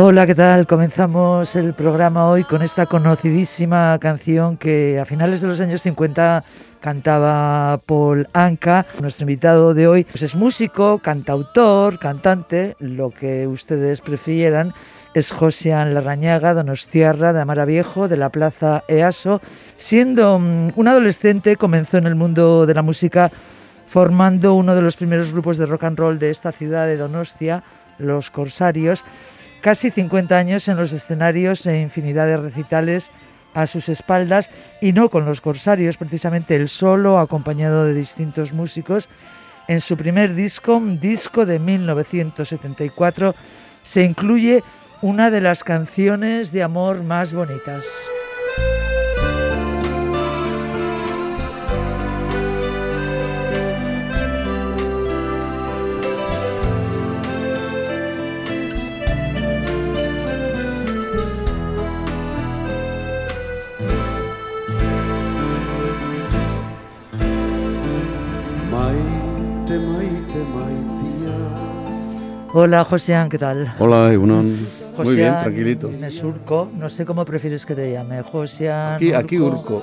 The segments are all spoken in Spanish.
Hola, ¿qué tal? Comenzamos el programa hoy con esta conocidísima canción que a finales de los años 50 cantaba Paul Anka. Nuestro invitado de hoy pues es músico, cantautor, cantante, lo que ustedes prefieran. Es Josian Larrañaga, donostiarra de Amara Viejo, de la Plaza EASO. Siendo mm, un adolescente comenzó en el mundo de la música formando uno de los primeros grupos de rock and roll de esta ciudad de Donostia, Los Corsarios casi 50 años en los escenarios e infinidad de recitales a sus espaldas y no con los corsarios, precisamente el solo acompañado de distintos músicos. En su primer disco, disco de 1974, se incluye una de las canciones de amor más bonitas. Hola, Josian, ¿qué tal? Hola, Egunon. Muy bien, tranquilito. Urco, no sé cómo prefieres que te llame. Josian. Aquí, aquí Urco,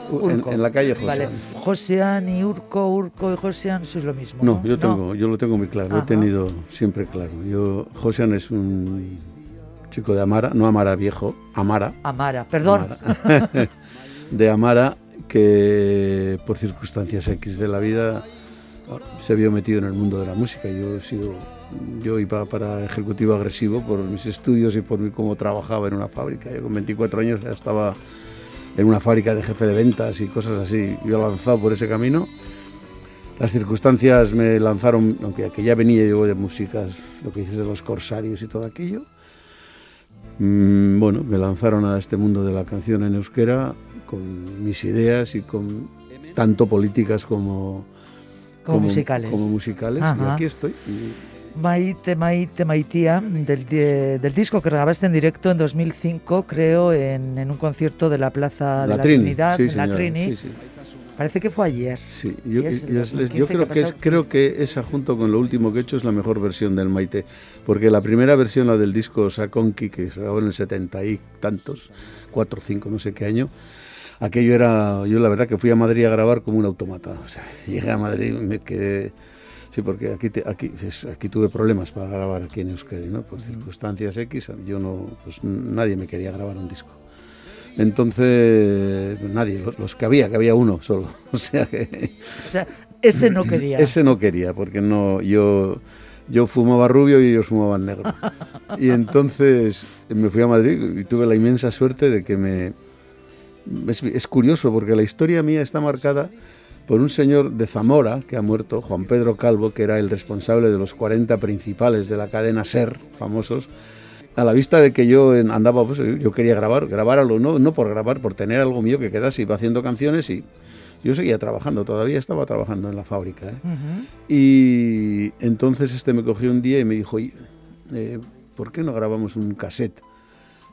En, la calle Josian. Vale, Josian y Urco, Urco y Josian, eso es lo mismo. No, yo tengo, yo lo tengo muy claro, lo he tenido siempre claro. Yo, Josian es un chico de Amara, no Amara viejo, Amara. Amara, perdón. de Amara que por circunstancias X de la vida se vio metido en el mundo de la música. Yo he sido yo iba para ejecutivo agresivo por mis estudios y por cómo trabajaba en una fábrica. Yo con 24 años ya estaba en una fábrica de jefe de ventas y cosas así. Yo lanzado por ese camino. Las circunstancias me lanzaron, aunque ya venía yo de músicas, lo que dices de los corsarios y todo aquello. Mm, bueno, me lanzaron a este mundo de la canción en euskera con mis ideas y con tanto políticas como, como, musicales. Como musicales. Y aquí estoy. Maite, Maite, Maitía, del, del, disco que grabaste en directo en 2005, creo, en, un concierto de la Plaza de la Trinidad, en la Trini. Parece que fue ayer. Sí, yo, creo que, es, creo que esa junto con lo último que he hecho es la mejor versión del Maite, porque la primera versión, la del disco Sakonki, que se grabó en el 70 y tantos, 4 o 5, no sé qué año, aquello era, yo la verdad que fui a Madrid a grabar como un automata. O sea, llegué a Madrid, me quedé Sí, porque aquí, aquí, aquí tuve problemas para grabar aquí en Euskadi, ¿no? Por circunstancias X, yo no, pues nadie me quería grabar un disco. Entonces, nadie, los, que había, que había uno solo. O sea que. O sea, ese no quería. Ese no quería, porque no, yo, yo fumaba rubio y ellos fumaban negro. Y entonces me fui a Madrid y tuve la inmensa suerte de que me. Es, es curioso, porque la historia mía está marcada por un señor de Zamora que ha muerto, Juan Pedro Calvo, que era el responsable de los 40 principales de la cadena SER, famosos, a la vista de que yo andaba, pues yo quería grabar, grabar algo, no, no por grabar, por tener algo mío que quedase, iba haciendo canciones y yo seguía trabajando, todavía estaba trabajando en la fábrica. ¿eh? Y entonces este me cogió un día y me dijo, eh, ¿por qué no grabamos un cassette?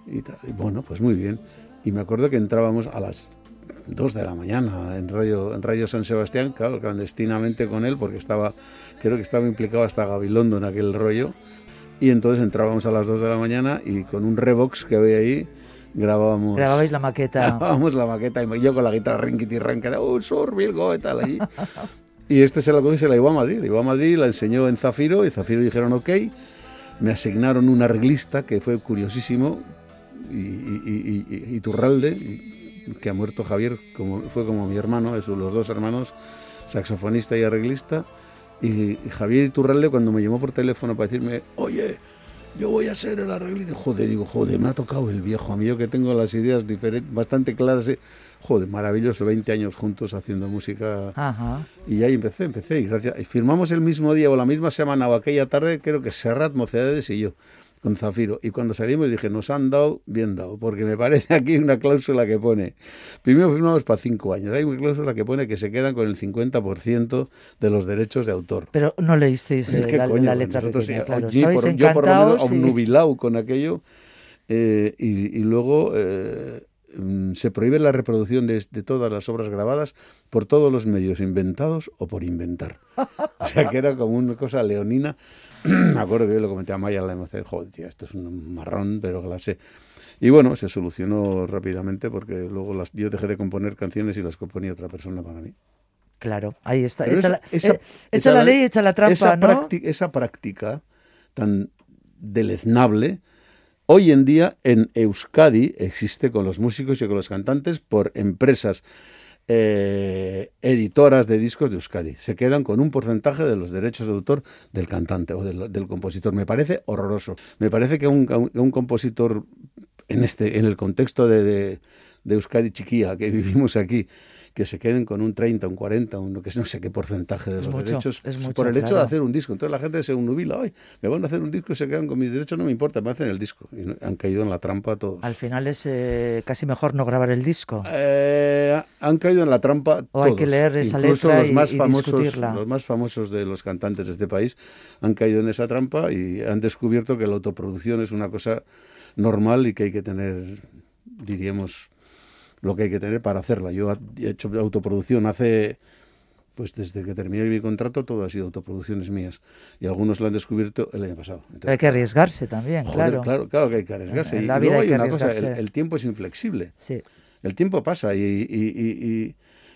Y, y bueno, pues muy bien. Y me acuerdo que entrábamos a las dos de la mañana en Radio, en Radio San Sebastián, claro, clandestinamente con él, porque estaba, creo que estaba implicado hasta Gabilondo en aquel rollo. Y entonces entrábamos a las dos de la mañana y con un Revox que había ahí grabábamos. Grababais la maqueta. Grabábamos la maqueta y yo con la guitarra rinquiti ranca, oh, Sorbilgo y tal allí. y este se la cogió y se la llevó a Madrid. La llevó a Madrid, la enseñó en Zafiro y Zafiro dijeron ok. Me asignaron un arreglista que fue curiosísimo y, y, y, y Turralde que ha muerto Javier, como, fue como mi hermano, esos, los dos hermanos, saxofonista y arreglista. Y, Javier Iturralde cuando me llamó por teléfono para decirme, oye, yo voy a ser el arreglista, joder, digo, joder, me ha tocado el viejo amigo que tengo las ideas diferentes, bastante claras. joder, maravilloso, 20 años juntos haciendo música. Ajá. Y ahí empecé, empecé. Y, gracias, y firmamos el mismo día o la misma semana o aquella tarde, creo que Serrat, Mocedades y yo, con Zafiro. Y cuando salimos dije, nos han dado bien dado, porque me parece aquí una cláusula que pone, primero firmamos para cinco años, hay una cláusula que pone que se quedan con el 50% de los derechos de autor. Pero no leísteis Es eh, que, la, coño, la letra nosotros, pequeña, claro. allí por- yo por lo menos obnubilado con aquello eh, y, y luego eh, se prohíbe la reproducción de, de todas las obras grabadas por todos los medios inventados o por inventar. O sea que era como una cosa leonina. Me acuerdo que yo lo comenté a Maya, la emoción, joder, tío, esto es un marrón, pero clase. Y bueno, se solucionó rápidamente porque luego las, yo dejé de componer canciones y las componía otra persona para mí. Claro, ahí está. Echa, esa- la, esa- eh, echa la ley, echa la trampa, esa ¿no? prácti- esa práctica tan deleznable, hoy en día en Euskadi existe con los músicos y con los cantantes por empresas eh, editoras de discos de Euskadi. Se quedan con un porcentaje de los derechos de autor del cantante o del, compositor. Me parece horroroso. Me parece que un, compositor en este en el contexto de, de, de Euskadi Chiquía que vivimos aquí que se queden con un 30, un 40, un, que no sé qué porcentaje de Es los mucho, derechos es mucho, por el hecho de hacer un disco. Entonces la gente se unubila, ay, me van a hacer un disco y se quedan con mis derechos, no me importa, me hacen el disco. Y han caído en la trampa todos. Al final es eh, casi mejor no grabar el disco. Eh, han caído en la trampa O hay que leer esa Incluso letra los y- más y famosos, discutirla. los más famosos de los cantantes de este país han caído en esa trampa y han descubierto que la autoproducción es una cosa normal y que hay que tener, diríamos, lo que hay que tener para hacerla. Yo he hecho autoproducción hace pues desde que terminé mi contrato todo ha sido autoproducciones mías y algunos lo han descubierto el año pasado. Entonces, hay que arriesgarse también, joder, claro. claro, claro que hay que arriesgarse. En y la luego vida hay hay que una cosa, el, arriesgarse. el tiempo es inflexible. Sí. El tiempo pasa y, y- y-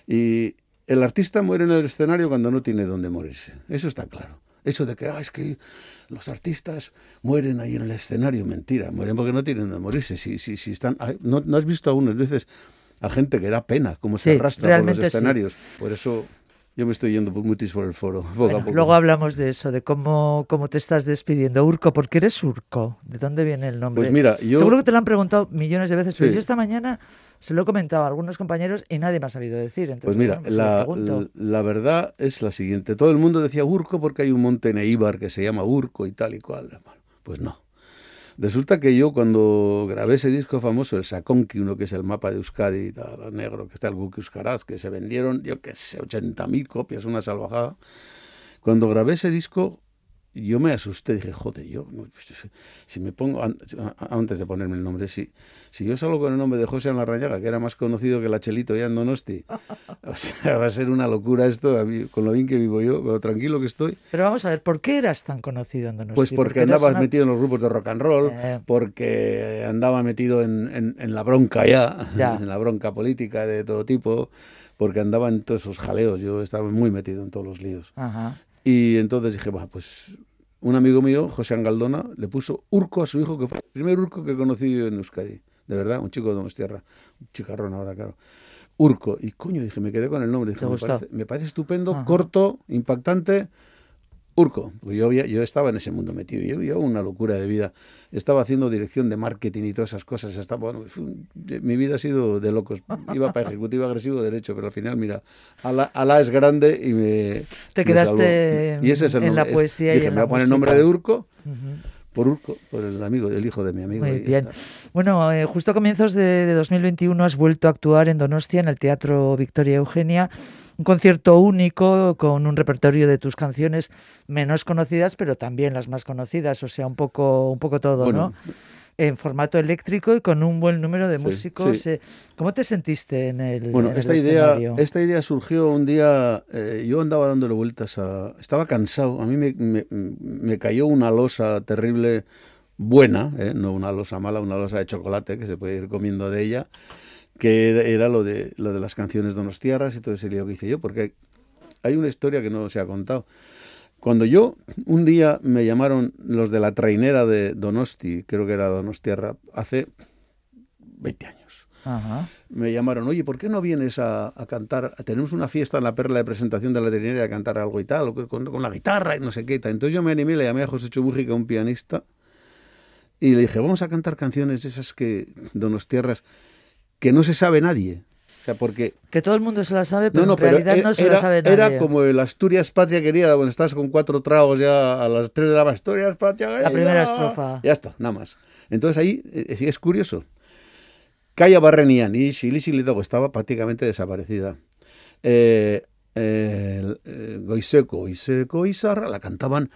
y- y el artista muere en el escenario cuando no tiene dónde morirse. Eso está claro. Eso de que, ah, es que los artistas mueren ahí en el escenario, mentira. Mueren porque no tienen dónde morirse. Si, si, si están, ¿no, ¿No has visto algunas veces a gente que da pena cómo se Sí, arrastra por los sí. escenarios? Por eso yo me estoy yendo por mutis por el foro. poco a poco. luego hablamos de eso, de cómo, cómo te estás despidiendo. Urco, ¿por qué eres Urco? ¿De dónde viene el nombre? Pues mira, yo... Seguro que te lo han preguntado millones de veces, pero Sí. yo esta mañana se lo he comentado a algunos compañeros y nadie me ha sabido decir. Entonces, Pues mira, bueno, pues la, verdad es la siguiente. Todo el mundo decía Urco porque hay un monte en Eibar que se llama Urco y tal y cual. Bueno, pues no. Resulta que yo cuando grabé ese disco famoso, el Sakonki, uno que es el mapa de Euskadi, tal, negro, que está el Guki Euskaraz, que se vendieron, yo qué sé, 80.000 copias, una salvajada. Cuando grabé ese disco, yo me asusté, dije, joder, yo, pues, si me pongo, antes de ponerme el nombre, si, si yo salgo con el nombre de José Larrañaga, que era más conocido que la Chelito ya en Donosti, o sea, va a ser una locura esto, con lo bien que vivo yo, con lo tranquilo que estoy, Pero vamos a ver, ¿por qué eras tan conocido en Donosti? pues porque eras andaba una- metido en los grupos de rock and roll, Eh. porque andaba metido en, en- en la bronca ya, Ya. en la bronca política de todo tipo, porque andaba en todos esos jaleos, yo estaba muy metido en todos los líos. Ajá. Y entonces dije, "Buah, pues un amigo mío, José Angaldona, le puso Urco a su hijo, que fue el primer Urco que conocí yo en Euskadi. De verdad, un chico de Donostierra, un chicarrón ahora, claro. Urco. Y coño, dije, me quedé con el nombre. Dije, ¿Te me parece, me parece estupendo, Ajá. corto, impactante. Urco. Porque yo, yo estaba en ese mundo metido. Yo llevaba una locura de vida. Estaba haciendo dirección de marketing y todas esas cosas. Estaba, bueno, fue un- mi vida ha sido de locos. Iba para ejecutivo agresivo derecho, pero al final, mira, Alá, Alá es grande y me. Te me quedaste salvó. Y ese es el en la nombre. Es- poesía y dije, en me la voy a poner el nombre música". de Urco. Por Urco, por el amigo, el hijo de mi amigo. Muy bien. Bueno, eh, justo a comienzos de, de 2021 has vuelto a actuar en Donostia, en el Teatro Victoria Eugenia. Un concierto único con un repertorio de tus canciones menos conocidas, pero también las más conocidas, o sea, un poco, un poco todo, Bueno, ¿no? En formato eléctrico y con un buen número de músicos. sí. eh, ¿Cómo te sentiste en el, Bueno, en el esta idea, esta idea surgió un día, eh, yo andaba dándole vueltas a... Estaba cansado, a mí me, me- me cayó una losa terrible, buena, ¿eh? no una losa mala, una losa de chocolate que se puede ir comiendo de ella, que era, era lo, de, lo de las canciones donostiarras y todo ese lío que hice yo, porque hay una historia que no se ha contado. Cuando yo, un día me llamaron los de la trainera de Donosti, creo que era Donostiarra, hace 20 años Ajá. me llamaron, oye, ¿por qué no vienes a, a cantar? Tenemos una fiesta en la perla de presentación de la veterinaria a cantar algo y tal, con, con la guitarra y no sé qué. y tal. Entonces yo me animé, le llamé a José Chumújica, un pianista, y le dije, vamos a cantar canciones esas que, Donostierras, que no se sabe nadie. Sea, porque... Que todo el mundo se la sabe, pero en realidad no se era, la sabe nadie. Era como el Asturias Patria Querida, cuando estás con cuatro tragos ya a las tres de la mañana, Asturias Patria Querida. La primera estrofa. Ya está, nada más. Entonces ahí eh, es curioso. Calla Barrenian y Shilidogo estaba prácticamente desaparecida. Eh, eh, Goiseco, Goiseco y Sarra la cantaban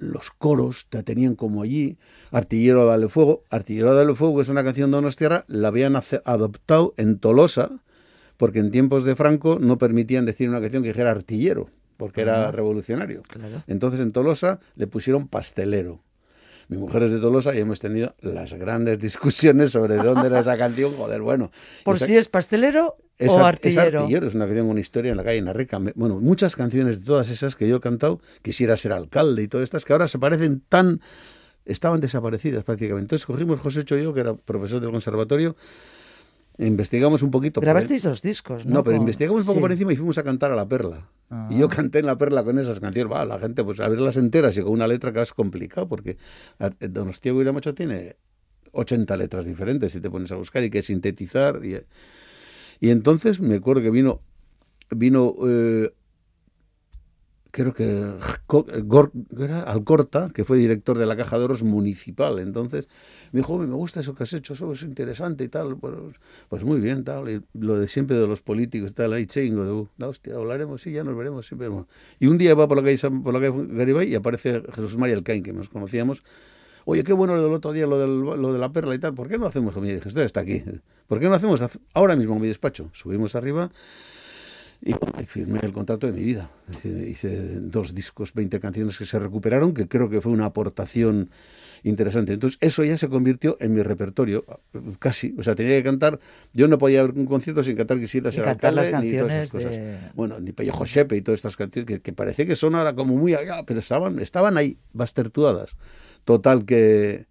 los coros, te tenían como allí, Artillero Dale Fuego, Artillero Dale Fuego, que es una canción de Donostiarra, la habían adoptado en Tolosa, porque en tiempos de Franco no permitían decir una canción que dijera artillero, porque era revolucionario. Entonces en Tolosa le pusieron pastelero mi mujer es de Tolosa y hemos tenido las grandes discusiones sobre dónde era esa canción. Joder, bueno. Por si es pastelero o artillero. Es artillero, es una canción con historia en la calle en Rica. Bueno, muchas canciones de todas esas que yo he cantado, quisiera ser alcalde y todas estas, que ahora se parecen tan estaban desaparecidas prácticamente. Entonces cogimos José Choyo, que era profesor del conservatorio, investigamos un poquito. Grabasteis esos discos, ¿no? No, pero investigamos un poco por encima y fuimos a cantar a La Perla. Y yo ah. canté en La Perla con esas canciones. Va, la gente, pues a verlas enteras y con una letra que es complicado, porque Donostiago y la Mocha tiene 80 letras diferentes si te pones a buscar y que sintetizar. Y, y entonces me acuerdo que vino, vino eh, creo que Alcorta, que fue director de la Caja de Oros municipal. Entonces me dijo, me gusta eso que has hecho, eso es interesante y tal. Pues, pues muy bien, tal. Y lo de siempre de los políticos, tal, ahí chingo, de, la hostia, hablaremos, sí, ya nos veremos siempre. Y un día va por la calle, por la calle Garibay y aparece Jesús María Alcaín, que nos conocíamos. Oye, qué bueno lo del otro día, lo, del, lo de la perla y tal. ¿Por qué no hacemos? Y dije, esto está aquí. ¿Por qué no hacemos ahora mismo en mi despacho? Subimos arriba y, firmé el contrato de mi vida. Hice, dos discos, 20 canciones que se recuperaron, que creo que fue una aportación interesante. Entonces, eso ya se convirtió en mi repertorio, casi. O sea, tenía que cantar. Yo no podía ver un concierto sin cantar Quisiera ser alcalde, ni todas esas cosas. Bueno, ni Pellejo Shepe y todas estas canciones que, que parece que son ahora como muy allá, pero estaban, estaban ahí, bastertuadas. Total que.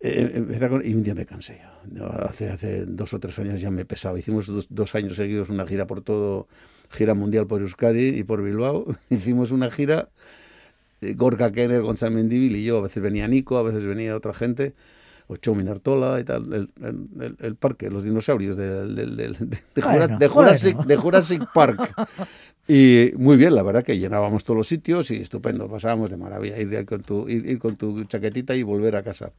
Eh, y un día me cansé hace, hace dos o tres años ya me pesaba. Hicimos dos, años seguidos una gira por todo, gira mundial por Euskadi y por Bilbao. Hicimos una gira, eh, Gorka Kenner, Gonzalo Mendívil y yo. A veces venía Nico, a veces venía otra gente. Ocho Minartola y tal, el, el, parque, los dinosaurios de, de, Jurassic, Park. Y muy bien, la verdad que llenábamos todos los sitios y estupendo, pasábamos de maravilla, ir, con tu, ir con tu chaquetita y volver a casa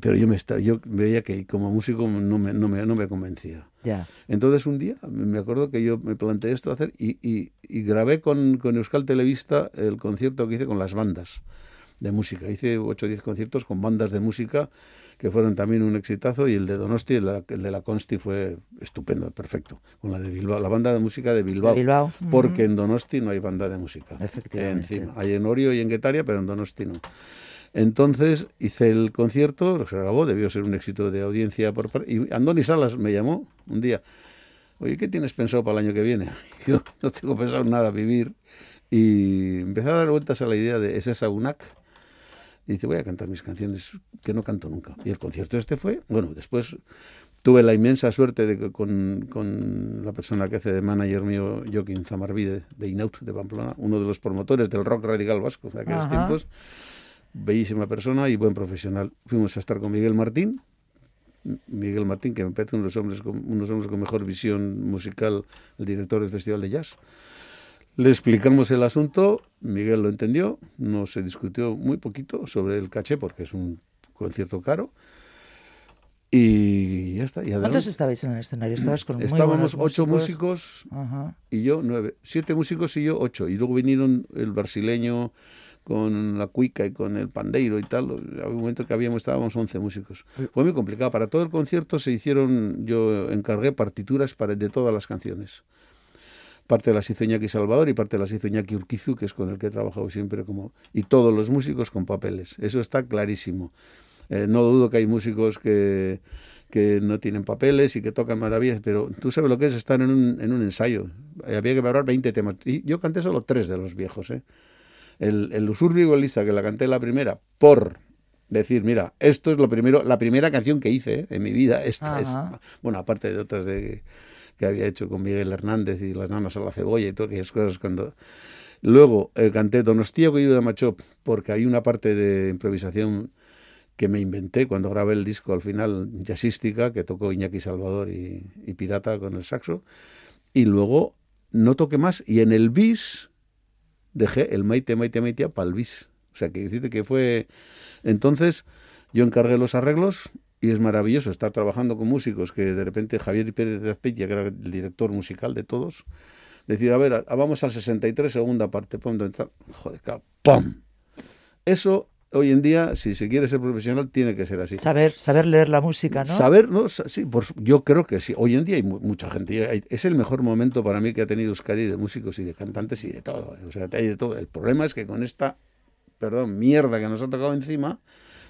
pero yo me estaba, yo veía que como músico no me, no me, no me convencía. Ya. Entonces un día me acuerdo que yo me planteé esto hacer y, y, y, grabé con, con Euskal Televista el concierto que hice con las bandas de música. Hice 8 o 10 conciertos con bandas de música que fueron también un exitazo y el de Donosti, el, de la Consti fue estupendo, perfecto, con la de Bilbao, la banda de música de Bilbao. Bilbao. Porque en Donosti no hay banda de música. Efectivamente. Encima. Hay en Orio y en Guetaria, pero en Donosti no. Entonces hice el concierto, se grabó, debió ser un éxito de audiencia. Por, y Andoni Salas me llamó un día. Oye, ¿qué tienes pensado para el año que viene? Yo no tengo pensado nada, vivir. Y empecé a dar vueltas a la idea de ese Saunac. Y dice, voy a cantar mis canciones que no canto nunca. Y el concierto este fue, bueno, después tuve la inmensa suerte de que con, con, la persona que hace de manager mío, Joaquín Zamarvide, de Inaut, de Pamplona, uno de los promotores del rock radical vasco de aquellos tiempos, bellísima persona y buen profesional. Fuimos a estar con Miguel Martín, Miguel Martín, que me parece uno de los hombres con, unos hombres con mejor visión musical, el director del Festival de Jazz. Le explicamos el asunto, Miguel lo entendió, no se discutió muy poquito sobre el caché porque es un concierto caro. Y ya está. Y ¿Cuántos estabais en el escenario? ¿Estabas con Estábamos ocho músicos, y yo nueve. Siete músicos y yo ocho. Y luego vinieron el brasileño, con la cuica y con el pandeiro y tal. Había un momento que habíamos, estábamos 11 músicos. Fue muy complicado. Para todo el concierto se hicieron, yo encargué partituras para, de todas las canciones. Parte de las hizo Iñaki Salvador y parte de las hizo Iñaki Urquizu, que es con el que he trabajado siempre. como Y todos los músicos con papeles. Eso está clarísimo. Eh, no dudo que hay músicos que, que no tienen papeles y que tocan maravillas, pero tú sabes lo que es estar en un, en un ensayo. Había que preparar 20 temas. Y yo canté solo tres de los viejos, ¿eh? El, el Usurbi Elisa, que la canté la primera, por decir, mira, esto es lo primero, la primera canción que hice ¿eh? en mi vida, esta es, bueno, aparte de otras de, que había hecho con Miguel Hernández y las nanas a la cebolla y todas aquellas cosas cuando... Luego eh, canté Donostia Coyo de Macho porque hay una parte de improvisación que me inventé cuando grabé el disco al final, jazzística, que tocó Iñaki Salvador y, y Pirata con el saxo. Y luego no toqué más. Y en el bis dejé el Maite, Maite, Maite para el bis. O sea, que decirte que fue... Entonces yo encargué los arreglos y es maravilloso estar trabajando con músicos que de repente Javier Pérez de Azpeitia, que era el director musical de todos, decir, a ver, vamos al 63, segunda parte, pum, joder, ¡pum! Eso hoy en día, si se quiere ser profesional, tiene que ser así. Saber, saber leer la música, ¿no? Saber, ¿no? Sí, yo creo que sí. Hoy en día hay mucha gente. es el mejor momento para mí que ha tenido Euskadi de músicos y de cantantes y de todo. O sea, hay de todo. El problema es que con esta, perdón, mierda que nos ha tocado encima,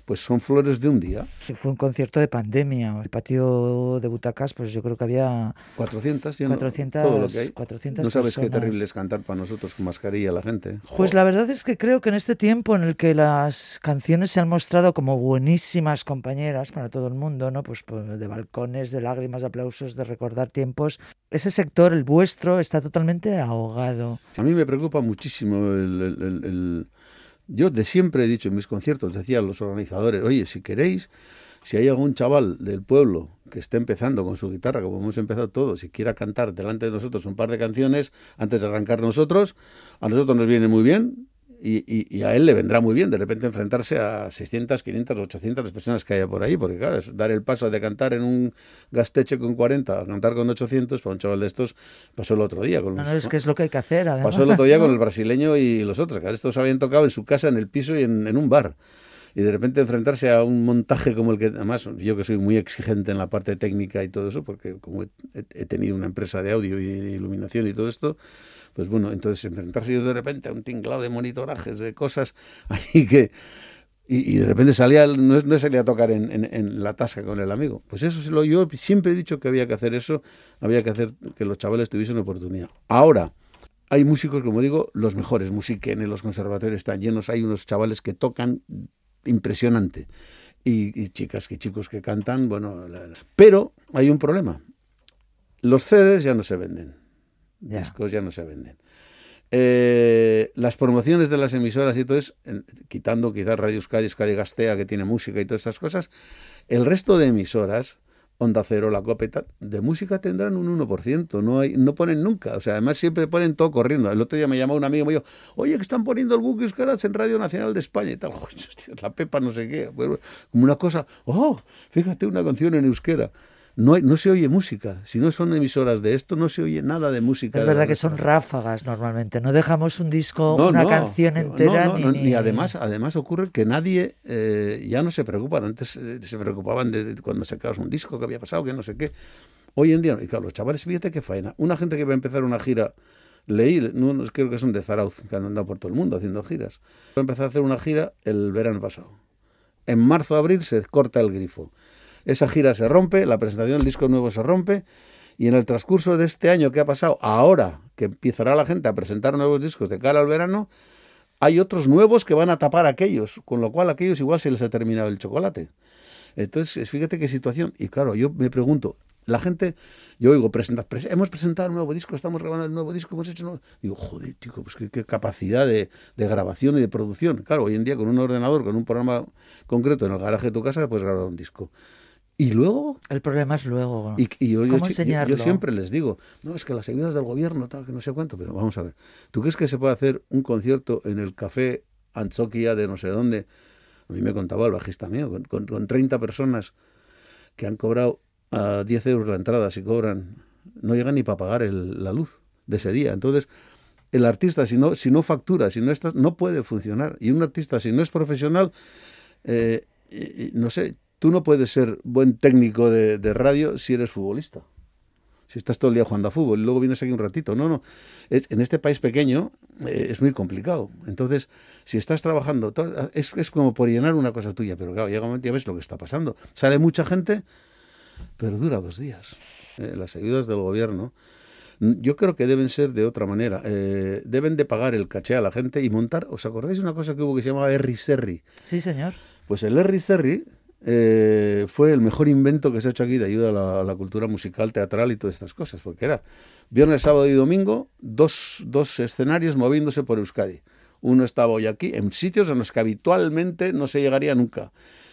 pues son flores de un día. Fue un concierto de pandemia, el patio de butacas, pues yo creo que había 400, 400 todo lo que hay. 400 no sabes qué terrible es cantar para nosotros con mascarilla la gente. Pues la verdad es que creo que en este tiempo en el que las canciones se han mostrado como buenísimas compañeras para todo el mundo, ¿no? Pues, pues de balcones, de lágrimas, de aplausos, de recordar tiempos, ese sector, el vuestro, está totalmente ahogado. A mí me preocupa muchísimo el yo de siempre he dicho en mis conciertos, decían los organizadores, oye, si queréis, si hay algún chaval del pueblo que esté empezando con su guitarra, como hemos empezado todos, y quiera cantar delante de nosotros un par de canciones antes de arrancar nosotros, a nosotros nos viene muy bien, y, a él le vendrá muy bien de repente enfrentarse a 600, 500, 800 personas que haya por ahí, porque claro, es dar el paso de cantar en un gasteche con 40 a cantar con 800, para un chaval de estos pasó el otro día. Con no, es que es lo que hay que hacer. Además. Pasó el otro día con el brasileño y los otros, que estos habían tocado en su casa, en el piso y en, un bar y de repente enfrentarse a un montaje como el que, además, yo que soy muy exigente en la parte técnica y todo eso, porque como he tenido una empresa de audio y de iluminación y todo esto, pues bueno, entonces enfrentarse ellos de repente a un tinglado de monitorajes, de cosas ahí que... Y, de repente salía, no, no salía a tocar en, la tasca con el amigo. Pues eso se lo yo siempre he dicho que había que hacer eso, había que hacer que los chavales tuviesen oportunidad. Ahora, hay músicos, como digo, los mejores, en los conservatorios están llenos, hay unos chavales que tocan impresionante. Y, chicas que chicos que cantan, bueno, pero hay un problema. Los CDs ya no se venden discos ya no se venden. Eh, las promociones de las emisoras y todo es, quitando quizás Radio Euskadi, Euskadi Gastea, que tiene música y todas estas cosas, el resto de emisoras, Onda Cero, La Copeta, de música tendrán un 1%, no hay, no ponen nunca, o sea, además siempre ponen todo corriendo. El otro día me llamó un amigo y me dijo, oye, que están poniendo el Google Euskaraz en Radio Nacional de España y tal, la Pepa no sé qué, como una cosa, oh, fíjate una canción en euskera no, no se oye música. Si no son emisoras de esto, no se oye nada de música. Es verdad que son ráfagas normalmente. No dejamos un disco, una canción entera. ni, además, además ocurre que nadie eh, ya no se preocupa. Antes eh, se preocupaban de, cuando sacabas un disco que había pasado, que no sé qué. Hoy en día, y claro, los chavales, fíjate qué faena. Una gente que va a empezar una gira leí, no, creo que son de Zarauz, que han andado por todo el mundo haciendo giras. Va a empezar a hacer una gira el verano pasado. En marzo, abril se corta el grifo. Esa gira se rompe, la presentación del disco nuevo se rompe, y en el transcurso de este año que ha pasado, ahora que empezará la gente a presentar nuevos discos de cara al verano, hay otros nuevos que van a tapar aquellos, con lo cual aquellos igual se les ha terminado el chocolate. Entonces, fíjate qué situación. Y claro, yo me pregunto, la gente, yo oigo, presenta, hemos presentado un nuevo disco, estamos grabando el nuevo disco, hemos hecho... Nuevo... Digo, joder, chico, pues qué, capacidad de, de, grabación y de producción. Claro, hoy en día con un ordenador, con un programa concreto en el garaje de tu casa, puedes grabar un disco. Y luego... El problema es luego. Y, yo, ¿Cómo enseñarlo? Yo, siempre les digo, no, es que las ayudas del gobierno, tal, que no sé cuánto, pero vamos a ver. ¿Tú crees que se puede hacer un concierto en el café Anchoquia de no sé dónde? A mí me contaba el bajista mío, con, con, 30 personas que han cobrado a 10 euros la entrada, si cobran, no llegan ni para pagar la luz de ese día. Entonces, el artista, si no, si no factura, si no está, no puede funcionar. Y un artista, si no es profesional, eh, no sé, Tú no puedes ser buen técnico de, radio si eres futbolista. Si estás todo el día jugando a fútbol y luego vienes aquí un ratito. No, no. en este país pequeño eh, es muy complicado. Entonces, si estás trabajando, es, es, como por llenar una cosa tuya. Pero claro, llega un momento y ya ves lo que está pasando. Sale mucha gente, pero dura dos días. Eh, las ayudas del gobierno yo creo que deben ser de otra manera. Eh, deben de pagar el caché a la gente y montar. ¿Os acordáis de una cosa que hubo que se llamaba Erri Serri? Sí, señor. Pues el Erri Serri eh, fue el mejor invento que se ha hecho aquí de ayuda a la, cultura musical, teatral y todas estas cosas, porque era viernes, sábado y domingo, dos, dos escenarios moviéndose por Euskadi. Uno estaba hoy aquí, en sitios en los que habitualmente no se llegaría nunca.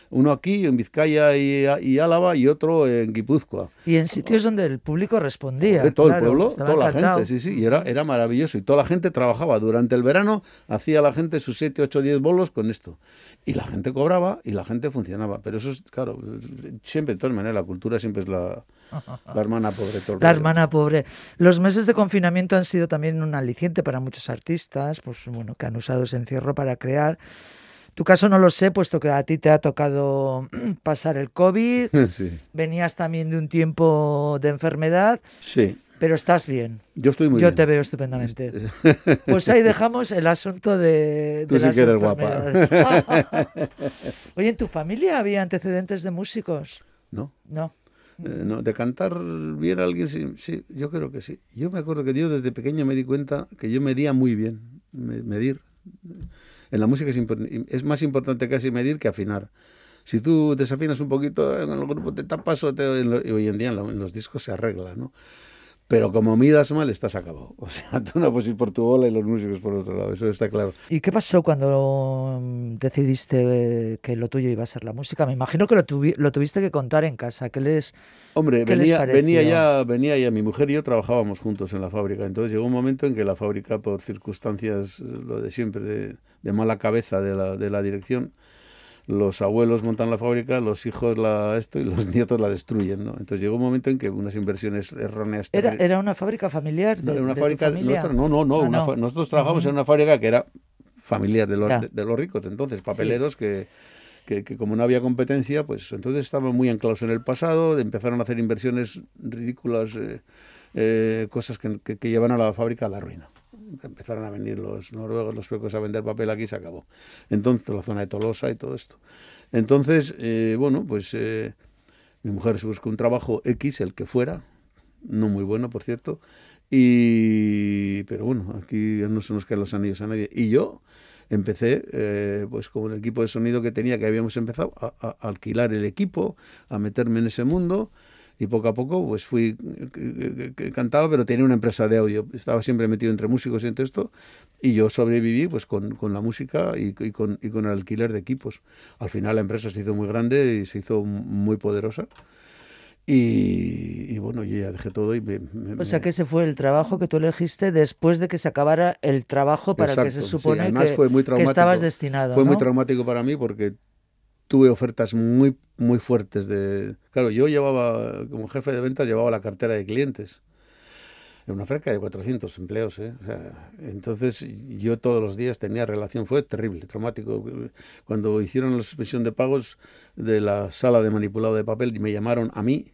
Uno aquí, en Vizcaya y, Álava, y otro en Guipúzcoa. Y en sitios donde el público respondía. De todo el pueblo, toda la gente, sí, sí, y era, era maravilloso. Y toda la gente trabajaba durante el verano, hacía la gente sus 7, 8, 10 bolos con esto. Y la gente cobraba y la gente funcionaba. Pero eso es, claro, siempre, de todas maneras, la cultura siempre es la, la hermana pobre. la hermana pobre. Los meses de confinamiento han sido también un aliciente para muchos artistas, pues bueno, que han usado ese encierro para crear. Tu caso no lo sé, puesto que a ti te ha tocado pasar el COVID. Venías también de un tiempo de enfermedad. Sí. Pero estás bien. Yo estoy muy bien. Yo te veo estupendamente. Pues ahí dejamos el asunto de. Tú sí que eres guapa. Oye, ¿en tu familia había antecedentes de músicos? No. No. Eh, no, de cantar bien a alguien, sí, sí, yo creo que sí. Yo me acuerdo que yo desde pequeño me di cuenta que yo medía muy bien, medir. En la música es, más importante casi medir que afinar. Si tú desafinas un poquito en el grupo te tapas o te, hoy en día en, los discos se arregla, ¿no? Pero como midas mal, estás acabado. O sea, tú no puedes ir por tu bola y los músicos por otro lado, eso está claro. ¿Y qué pasó cuando mm, decidiste que lo tuyo iba a ser la música? Me imagino que lo, lo tuviste que contar en casa. ¿Qué les Hombre, venía, venía, ya, venía ya, mi mujer y yo trabajábamos juntos en la fábrica. Entonces llegó un momento en que la fábrica, por circunstancias, lo de siempre, de, de mala cabeza de la, de la dirección, los abuelos montan la fábrica, los hijos la esto y los nietos la destruyen, ¿no? Entonces llegó un momento en que unas inversiones erróneas. Era, era una fábrica familiar. De, una fábrica nuestra, no, no, no, ah, nosotros trabajamos en una fábrica que era familiar de los, de, los ricos, entonces papeleros que, que, como no había competencia, pues entonces estaban muy anclados en el pasado, empezaron a hacer inversiones ridículas, eh, eh, cosas que, que llevan a la fábrica a la ruina empezaron a venir los noruegos, los suecos a vender papel aquí se acabó. Entonces, la zona de Tolosa y todo esto. Entonces, eh, bueno, pues eh, mi mujer se buscó un trabajo X, el que fuera, no muy bueno, por cierto, y pero bueno, aquí no se nos caen los anillos a nadie. Y yo empecé, eh, pues con el equipo de sonido que tenía, que habíamos empezado, a alquilar el equipo, a meterme en ese mundo y poco a poco pues fui cantaba pero tenía una empresa de audio. Estaba siempre metido entre músicos y entre esto. Y yo sobreviví pues con, con la música y, con, y con el alquiler de equipos. Al final la empresa se hizo muy grande y se hizo muy poderosa. Y, bueno, yo ya dejé todo y me, O sea que ese fue el trabajo que tú elegiste después de que se acabara el trabajo para el que se supone que, fue muy que, estabas destinado. Fue muy traumático para mí porque tuve ofertas muy, muy fuertes de... Claro, yo llevaba, como jefe de ventas, llevaba la cartera de clientes. En una fábrica de 400 empleos, ¿eh? entonces yo todos los días tenía relación, fue terrible, traumático. Cuando hicieron la suspensión de pagos de la sala de manipulado de papel, y me llamaron a mí,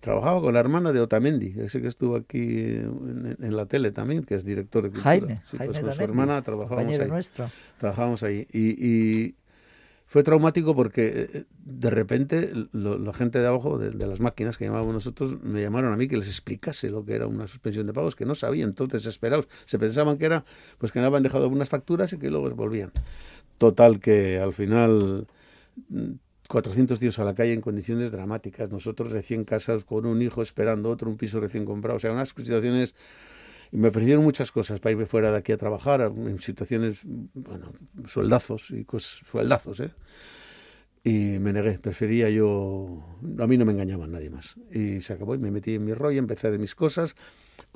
trabajaba con la hermana de Otamendi, ese que estuvo aquí en, la tele también, que es director de cultura. Jaime, pues Jaime con su hermana trabajábamos ahí. nuestro. Trabajábamos ahí. y, fue traumático porque eh, de repente la gente de abajo, de, las máquinas que llamábamos nosotros, me llamaron a mí que les explicase lo que era una suspensión de pagos, que no sabían, entonces esperados, se pensaban que era, pues que me habían dejado algunas facturas y que luego volvían. Total que al final 400 tíos a la calle en condiciones dramáticas, nosotros recién casados con un hijo esperando otro, un piso recién comprado, o sea, unas situaciones y me ofrecieron muchas cosas para irme fuera de aquí a trabajar, en situaciones, bueno, sueldazos y cosas, sueldazos, ¿eh? Y me negué, prefería yo, a mí no me engañaba nadie más. Y se acabó y me metí en mi rollo, empecé de mis cosas.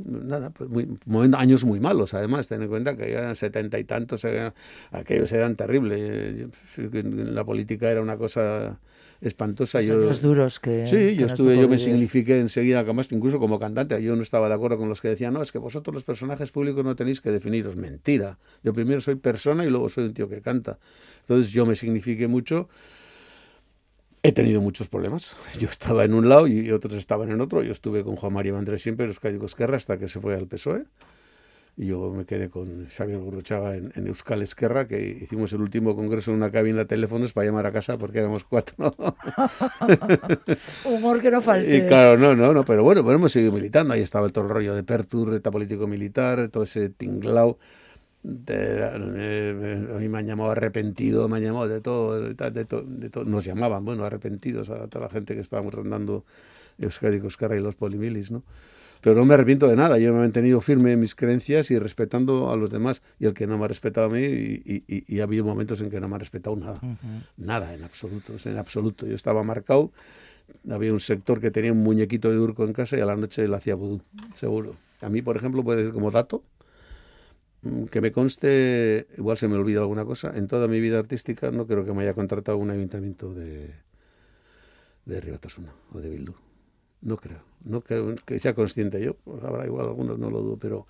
Nada, pues muy, años muy malos, además, ten en cuenta que eran setenta y tantos, eh, aquellos eran terribles. La política era una cosa espantosa. Los años duros que. Sí, yo estuve, yo me signifiqué enseguida, incluso como cantante. Yo no estaba de acuerdo con los que decían, no, es que vosotros los personajes públicos no tenéis que definiros. Mentira. Yo primero soy persona y luego soy un tío que canta. Entonces yo me signifiqué mucho. He tenido muchos problemas. Yo estaba en un lado y otros estaban en otro. Yo estuve con Juan María Andrés siempre, los Cádigos Esquerra, hasta que se fue al PSOE y yo me quedé con Xavier Gurruchaga en, en, Euskal Esquerra, que hicimos el último congreso en una cabina de teléfonos para llamar a casa porque éramos cuatro. Humor que no falte. Y claro, no, no, no, pero bueno, pero hemos seguido militando. Ahí estaba todo el rollo de Pertur, reta político-militar, todo ese tinglao. De, eh, a mí me han llamado arrepentido, me han llamado de todo, de, de, de todo, nos llamaban, bueno, arrepentidos a toda la gente que estábamos rondando Euskadi, Esquerra y los polimilis, ¿no? pero no me arrepiento de nada. Yo me he mantenido firme en mis creencias y respetando a los demás. Y el que no me ha respetado a mí, y, ha habido momentos en que no me ha respetado nada. Nada, en absoluto, en absoluto. Yo estaba marcado. Había un sector que tenía un muñequito de Urco en casa y a la noche le hacía vudú, seguro. A mí, por ejemplo, puede decir como dato, que me conste, igual se me olvida alguna cosa, en toda mi vida artística no creo que me haya contratado un ayuntamiento de, de Ribatasuna o de Bildu. No creo, no creo que sea consciente yo, pues habrá igual algunos, no lo dudo, pero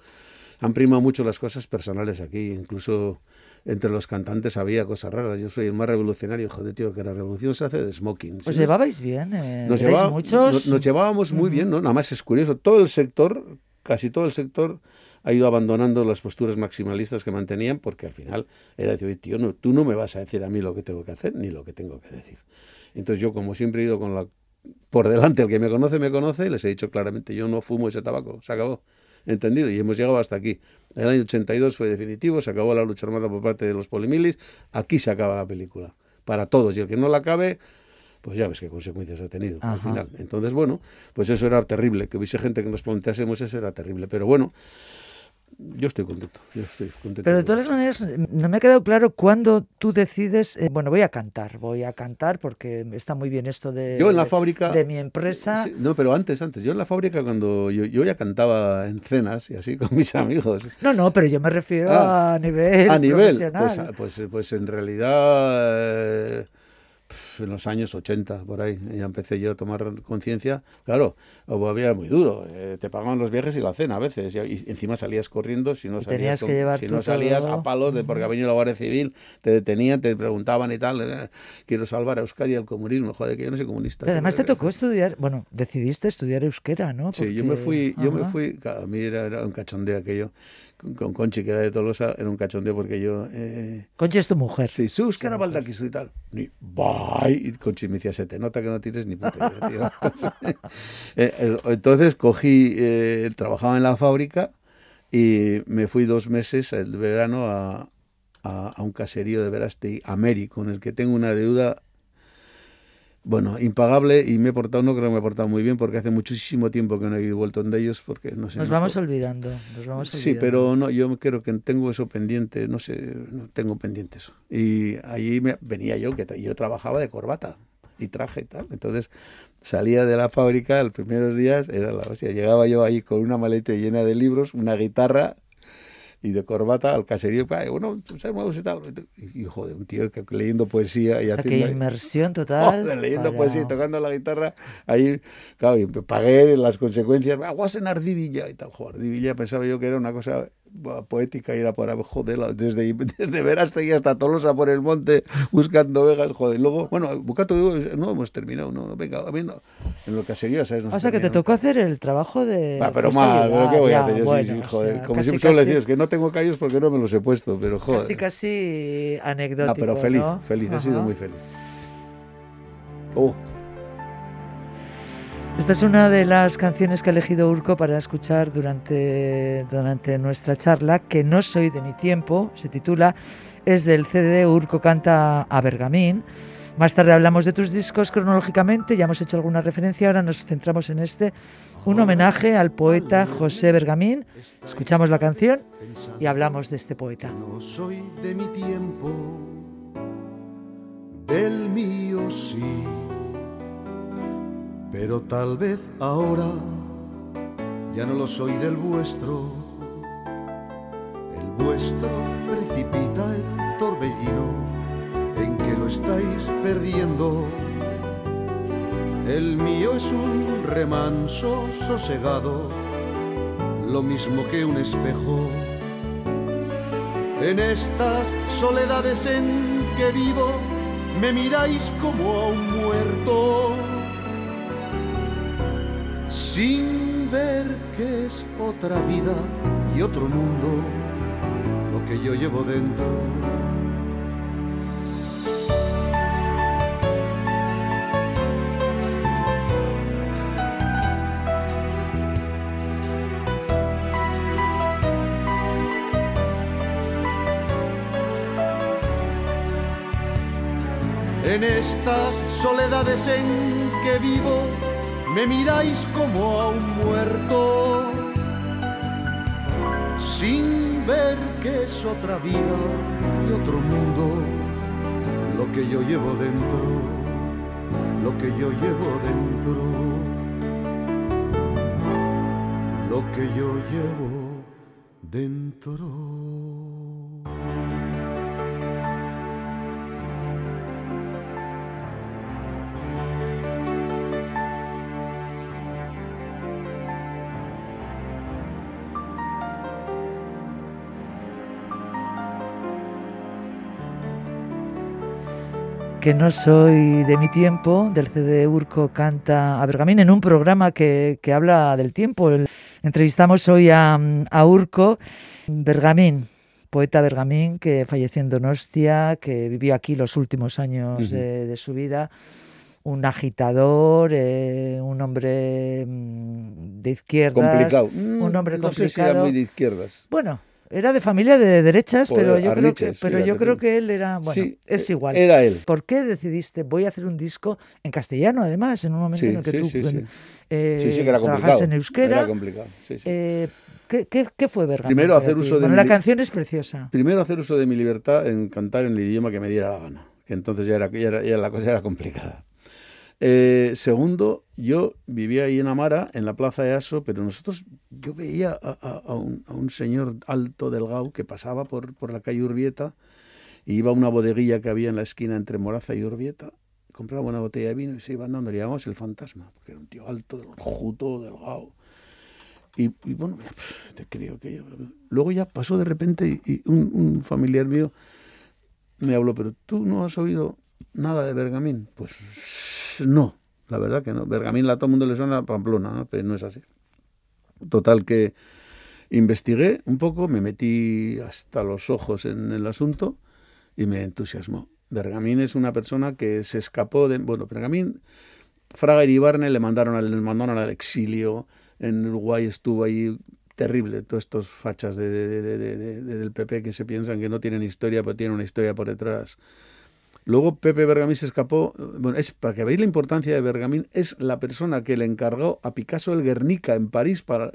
han primado mucho las cosas personales aquí, incluso entre los cantantes había cosas raras. Yo soy el más revolucionario, joder, tío, que la revolución se hace de smoking. ¿Os llevabais bien? Eh, nos, muchos? Nos, llevábamos muy bien, ¿no? Nada más es curioso, todo el sector, casi todo el sector ha ido abandonando las posturas maximalistas que mantenían porque al final era decir, tío, no, tú no me vas a decir a mí lo que tengo que hacer ni lo que tengo que decir. Entonces yo, como siempre he ido con la por delante, el que me conoce, me conoce, y les he dicho claramente, yo no fumo ese tabaco, se acabó. ¿Entendido? Y hemos llegado hasta aquí. El año 82 fue definitivo, se acabó la lucha armada por parte de los polimilis, aquí se acaba la película, para todos, y el que no la acabe, pues ya ves qué consecuencias ha tenido al final. Entonces, bueno, pues eso era terrible, que hubiese gente que nos planteásemos eso era terrible, pero bueno, yo estoy contento, yo estoy contento. Pero de todas maneras, no me ha quedado claro cuándo tú decides, eh, bueno, voy a cantar, voy a cantar porque está muy bien esto de, yo en la fábrica, de, mi empresa. no, pero antes, antes, yo en la fábrica cuando yo, yo, ya cantaba en cenas y así con mis amigos. No, no, pero yo me refiero ah, a nivel a nivel, pues, profesional. Pues, pues, en realidad... Eh, en los años 80, por ahí, ya empecé yo a tomar conciencia. Claro, había muy duro, eh, te pagaban los viajes y la cena a veces, y, encima salías corriendo si no salías, si no salías a palos de porque ha venido la Guardia Civil, te detenían, te preguntaban y tal, eh, quiero salvar a Euskadi al comunismo, joder, que yo no soy comunista. además te tocó estudiar, bueno, decidiste estudiar euskera, ¿no? Sí, yo me fui, yo me fui, a mí era, era un cachondeo aquello con Conchi, que era de Tolosa, era un cachondeo porque yo... Eh... Conchi es tu mujer. Sí, sus que era y tal. Ni, bye. Y Conchi me decía, se te nota que no tienes ni puta idea, tío. Eh, entonces cogí, eh, trabajaba en la fábrica y me fui dos meses el verano a, a, a un caserío de Verasti, Ameri, con el que tengo una deuda bueno, impagable y me he portado, no creo que me he portado muy bien porque hace muchísimo tiempo que no he vuelto de ellos porque no sé. Nos vamos olvidando, nos vamos olvidando. Sí, pero no, yo creo que tengo eso pendiente, no sé, no tengo pendiente eso. Y allí me, venía yo, que yo trabajaba de corbata y traje y tal. Entonces salía de la fábrica los primeros días, era la hostia, llegaba yo ahí con una maleta llena de libros, una guitarra y de corbata al caserío, bueno, sabemos y tal. Y, joder, un tío que, leyendo poesía y o sea, haciendo. inmersión total. leyendo poesía y tocando la guitarra, ahí, claro, y pagué las consecuencias, aguas en Ardivilla y tal. Joder, Ardivilla pensaba yo que era una cosa poética y era por joder, desde, desde Verástegui hasta Tolosa por el monte buscando vegas, joder. Luego, bueno, Bucato no hemos terminado, no, no venga, a mí no, en lo que sería, ¿sabes? o sea, que te tocó hacer el trabajo de. Ah, pero mal, pero ¿qué voy a hacer? Yo sí, joder. como siempre suelo decir, es que no tengo callos porque no me los he puesto, pero joder. Casi, casi anecdótico. No, pero feliz, feliz, he sido muy feliz. Oh. Esta es una de las canciones que ha elegido Urco para escuchar durante, durante nuestra charla, que no soy de mi tiempo, se titula, es del CD Urco canta a Bergamín. Más tarde hablamos de tus discos cronológicamente, ya hemos hecho alguna referencia, ahora nos centramos en este, un homenaje al poeta José Bergamín. Escuchamos la canción y hablamos de este poeta. No soy de mi tiempo, del mío sí pero tal vez ahora ya no lo soy del vuestro. El vuestro precipita el torbellino en que lo estáis perdiendo. El mío es un remanso sosegado, lo mismo que un espejo. En estas soledades en que vivo, me miráis como a un muerto sin ver que es otra vida y otro mundo lo que yo llevo dentro. En estas soledades en que vivo, me miráis como a un muerto. sin ver que es otra vida y otro mundo lo que yo llevo dentro, lo que yo llevo dentro, lo que yo llevo dentro. Que no soy de mi tiempo, del CD Urco canta a Bergamín en un programa que, habla del tiempo. entrevistamos hoy a, Urco Bergamín, poeta Bergamín que falleció en Donostia, que vivió aquí los últimos años de, su vida. Un agitador, eh, un hombre mm, de izquierdas. Complicado. Un hombre complicado. Sé si era muy de izquierdas. Bueno, era de familia de derechas, pero yo creo que, pero yo creo que él era, bueno, es igual. Era él. ¿Por qué decidiste voy a hacer un disco en castellano además en un momento en el que tú eh, que era complicado. en euskera? Era complicado. Eh, ¿qué, qué, fue Bergamo? Primero hacer uso de bueno, la canción es preciosa. Primero hacer uso de mi libertad en cantar en el idioma que me diera la gana, que entonces ya era, ya era, ya la cosa era complicada. Eh, segundo, yo vivía ahí en Amara, en la plaza de Aso, pero nosotros, yo veía a, un, señor alto, delgado, que pasaba por, por la calle Urbieta, y iba a una bodeguilla que había en la esquina entre Moraza y Urbieta, compraba una botella de vino y se iba andando, le llamamos el fantasma, porque era un tío alto, juto, delgado. Y, bueno, te creo que. Luego ya pasó de repente y, un familiar mío me habló, pero tú no has oído nada de Bergamín. Pues no, la verdad que no. Bergamín a todo el mundo le suena a Pamplona, ¿no? pero no es así. Total que investigué un poco, me metí hasta los ojos en el asunto y me entusiasmó. Bergamín es una persona que se escapó de... Bueno, Bergamín, Fraga y Ibarne le mandaron al, le mandaron al exilio, en Uruguay estuvo ahí terrible, todos estos fachas de, del PP que se piensan que no tienen historia, pero tienen una historia por detrás Luego Pepe Bergamín se escapó, bueno, es para que veáis la importancia de Bergamín, es la persona que le encargó a Picasso el Guernica en París para,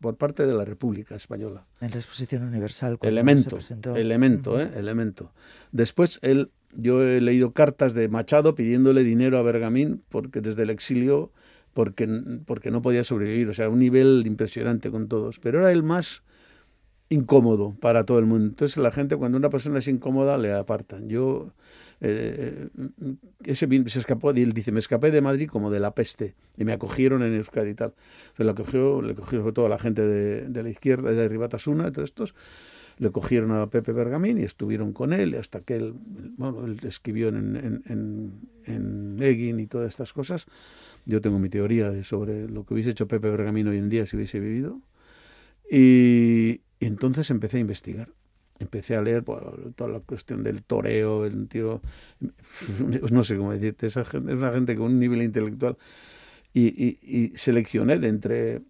por, parte de la República Española. En la exposición universal. Elemento, elemento, eh, elemento. Después él, yo he leído cartas de Machado pidiéndole dinero a Bergamín porque desde el exilio, porque, porque no podía sobrevivir, o sea, un nivel impresionante con todos. Pero era el más incómodo para todo el mundo. Entonces la gente, cuando una persona es incómoda, le apartan. Yo eh, ese se escapó, él dice, me escapé de Madrid como de la peste y me acogieron en Euskadi y tal. Entonces lo cogió, le cogió sobre todo a la gente de, la izquierda, de Ribatasuna, de todos estos, le cogieron a Pepe Bergamín y estuvieron con él hasta que él, bueno, él escribió en, en, en, Egin y todas estas cosas. Yo tengo mi teoría sobre lo que hubiese hecho Pepe Bergamín hoy en día si hubiese vivido. y entonces empecé a investigar empecé a leer toda la cuestión del toreo, el tiro, no sé cómo decirte, esa gente, es una gente con un nivel intelectual y, y, seleccioné de entre,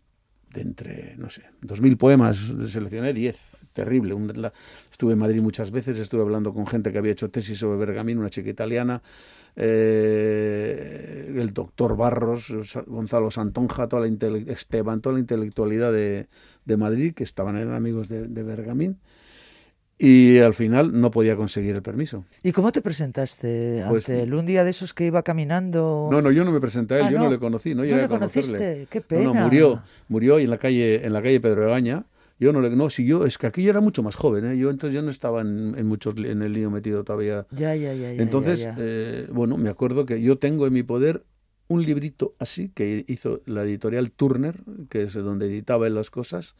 de entre, no sé, dos mil poemas, seleccioné diez, terrible. estuve en Madrid muchas veces, estuve hablando con gente que había hecho tesis sobre Bergamín, una chica italiana, eh, el doctor Barros, Gonzalo Santonja, toda la Esteban, toda la intelectualidad de, de Madrid, que estaban eran amigos de, de Bergamín y al final no podía conseguir el permiso. ¿Y cómo te presentaste pues ante él? ¿Un día de esos que iba caminando? No, no, yo no me presenté a él, ah, yo no. le conocí, no, ¿No le conociste? Qué pena. No, murió, murió en la calle, en la calle Pedro Egaña. Yo no le, no, si yo, es que aquí yo era mucho más joven, ¿eh? yo entonces yo no estaba en, muchos, en el lío metido todavía. Ya, ya, ya. entonces, Eh, bueno, me acuerdo que yo tengo en mi poder un librito así que hizo la editorial Turner, que es donde editaba él las cosas,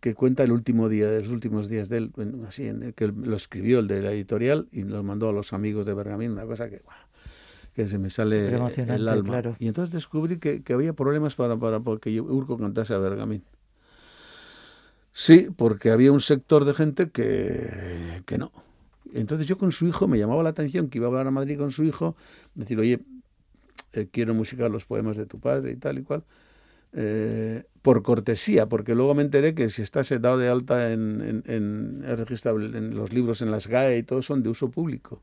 que cuenta el último día, los últimos días de él, así, en el que lo escribió el de la editorial y lo mandó a los amigos de Bergamín, una cosa que, que se me sale el alma. Y entonces descubrí que, había problemas para, para porque Urco cantase a Bergamín. Sí, porque había un sector de gente que, que no. Entonces yo con su hijo me llamaba la atención que iba a hablar a Madrid con su hijo, decir, oye, eh, quiero musicar los poemas de tu padre y tal y cual. Eh, por cortesía, porque luego me enteré que si estás dado de alta en, en, en, en, los libros en las GAE y todo son de uso público.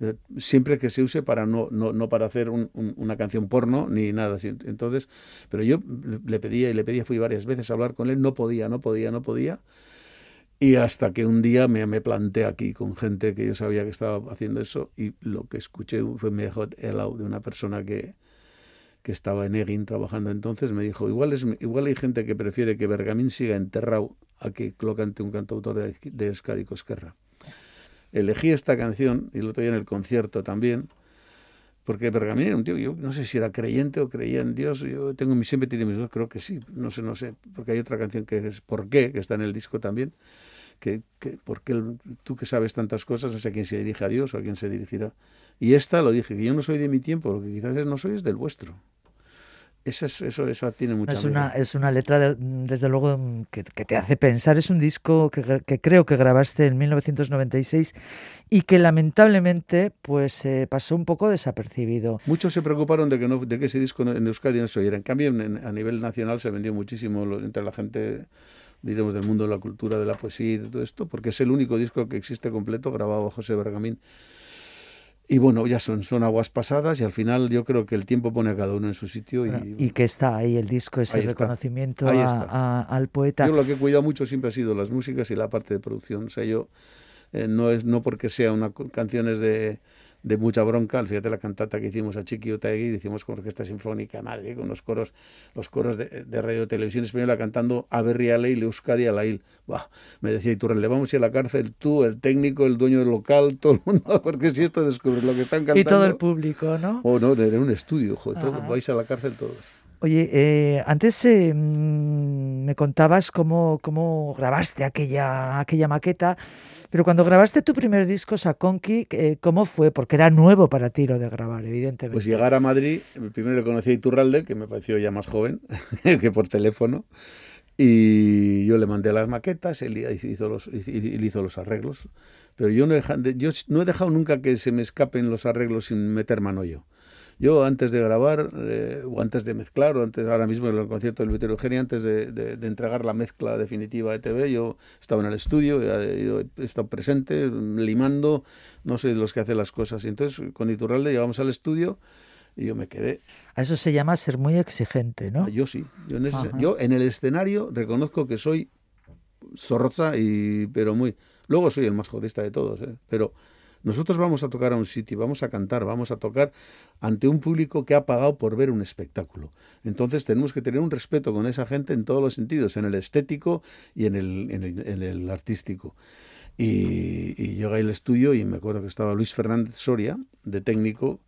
Eh, siempre que se use para no, no, no para hacer una canción porno ni nada así. Entonces, pero yo le pedía y le pedía, fui varias veces a hablar con él, no podía, no podía, no podía. Y hasta que un día me, me planté aquí con gente que yo sabía que estaba haciendo eso y lo que escuché fue me dejó helado de una persona que, que estaba en Egin trabajando entonces, me dijo, igual, es, igual hay gente que prefiere que Bergamín siga enterrado a que lo cante un cantautor de, de Euskadi. Elegí esta canción y lo tenía en el concierto también, porque Bergamín era un tío, yo no sé si era creyente o creía en Dios, yo tengo siempre tiene mis dos, creo que sí, no sé, no sé, porque hay otra canción que es ¿Por qué? que está en el disco también, que, que porque tú que sabes tantas cosas, no sé a quién se dirige a Dios o a quién se dirigirá. Y esta lo dije, que yo no soy de mi tiempo, lo que quizás no soy es del vuestro. Esa, es, eso, esa tiene mucha es una, es una letra, desde luego, que, te hace pensar. Es un disco que, que, creo que grabaste en 1996 y que lamentablemente pues eh, pasó un poco desapercibido. Muchos se preocuparon de que, no, de que ese disco en Euskadi no se oyera. En cambio, a nivel nacional se vendió muchísimo entre la gente diremos, del mundo de la cultura, de la poesía y de todo esto, porque es el único disco que existe completo grabado a José Bergamín y bueno, ya son, son aguas pasadas y al final yo creo que el tiempo pone a cada uno en su sitio. Y, que está ahí el disco, ese reconocimiento al poeta. Yo lo que he cuidado mucho siempre ha sido las músicas y la parte de producción. O sea, yo eh, no es no porque sea una canciones de de mucha bronca. Fíjate la cantata que hicimos a Chiqui Otaegui, hicimos con Orquesta Sinfónica Madre, con los coros, los coros de, de Radio Televisión Española cantando a Berri a Ley, Euskadi a Lail. Me decía Iturralde, vamos a ir a la cárcel, tú, el técnico, el dueño del local, todo el mundo, porque si esto descubre lo que están cantando. Y todo el público, ¿no? Oh, no, era un estudio, joder, todo, vais a la cárcel todos. Oye, eh, antes eh, mm, me contabas cómo, cómo grabaste aquella, aquella maqueta. Pero cuando grabaste tu primer disco, Sakonki, eh, ¿cómo fue? Porque era nuevo para ti lo de grabar, evidentemente. Pues llegar a Madrid, primero le conocí a Iturralde, que me pareció ya más joven que por teléfono, y yo le mandé las maquetas, él hizo los, él hizo los arreglos, pero yo no, he, yo no he dejado nunca que se me escapen los arreglos sin meter mano yo. Yo antes de grabar, eh, o antes de mezclar, o antes ahora mismo en el concierto del Heterogéneo, antes de, de, entregar la mezcla definitiva de TV, yo estaba en el estudio, he, he estado presente, limando, no sé de los que hacen las cosas. Y entonces con Iturralde llegamos al estudio y yo me quedé. A eso se llama ser muy exigente, ¿no? Yo sí. Yo en, yo en el escenario reconozco que soy zorroza, y, pero muy... Luego soy el más jodista de todos, ¿eh? pero nosotros vamos a tocar a un sitio, vamos a cantar, vamos a tocar ante un público que ha pagado por ver un espectáculo. Entonces tenemos que tener un respeto con esa gente en todos los sentidos, en el estético y en el, en el, artístico. Y, y llegué al estudio y me acuerdo que estaba Luis Fernández Soria, de técnico,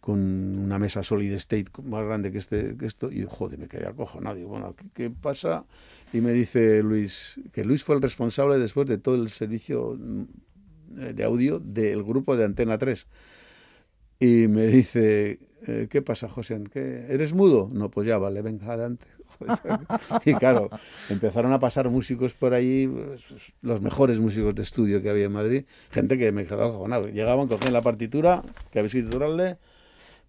con una mesa solid state más grande que este que esto y joder me quedé acojonado digo bueno ¿qué, ¿qué, pasa y me dice Luis que Luis fue el responsable después de todo el servicio de audio del grupo de Antena 3. Y me dice, eh, ¿qué pasa, José? ¿Qué, ¿Eres mudo? No, pues ya vale, venga, adelante. y claro, empezaron a pasar músicos por ahí, pues, los mejores músicos de estudio que había en Madrid, gente que me quedaba acojonado. Llegaban, cogían la partitura, que había escrito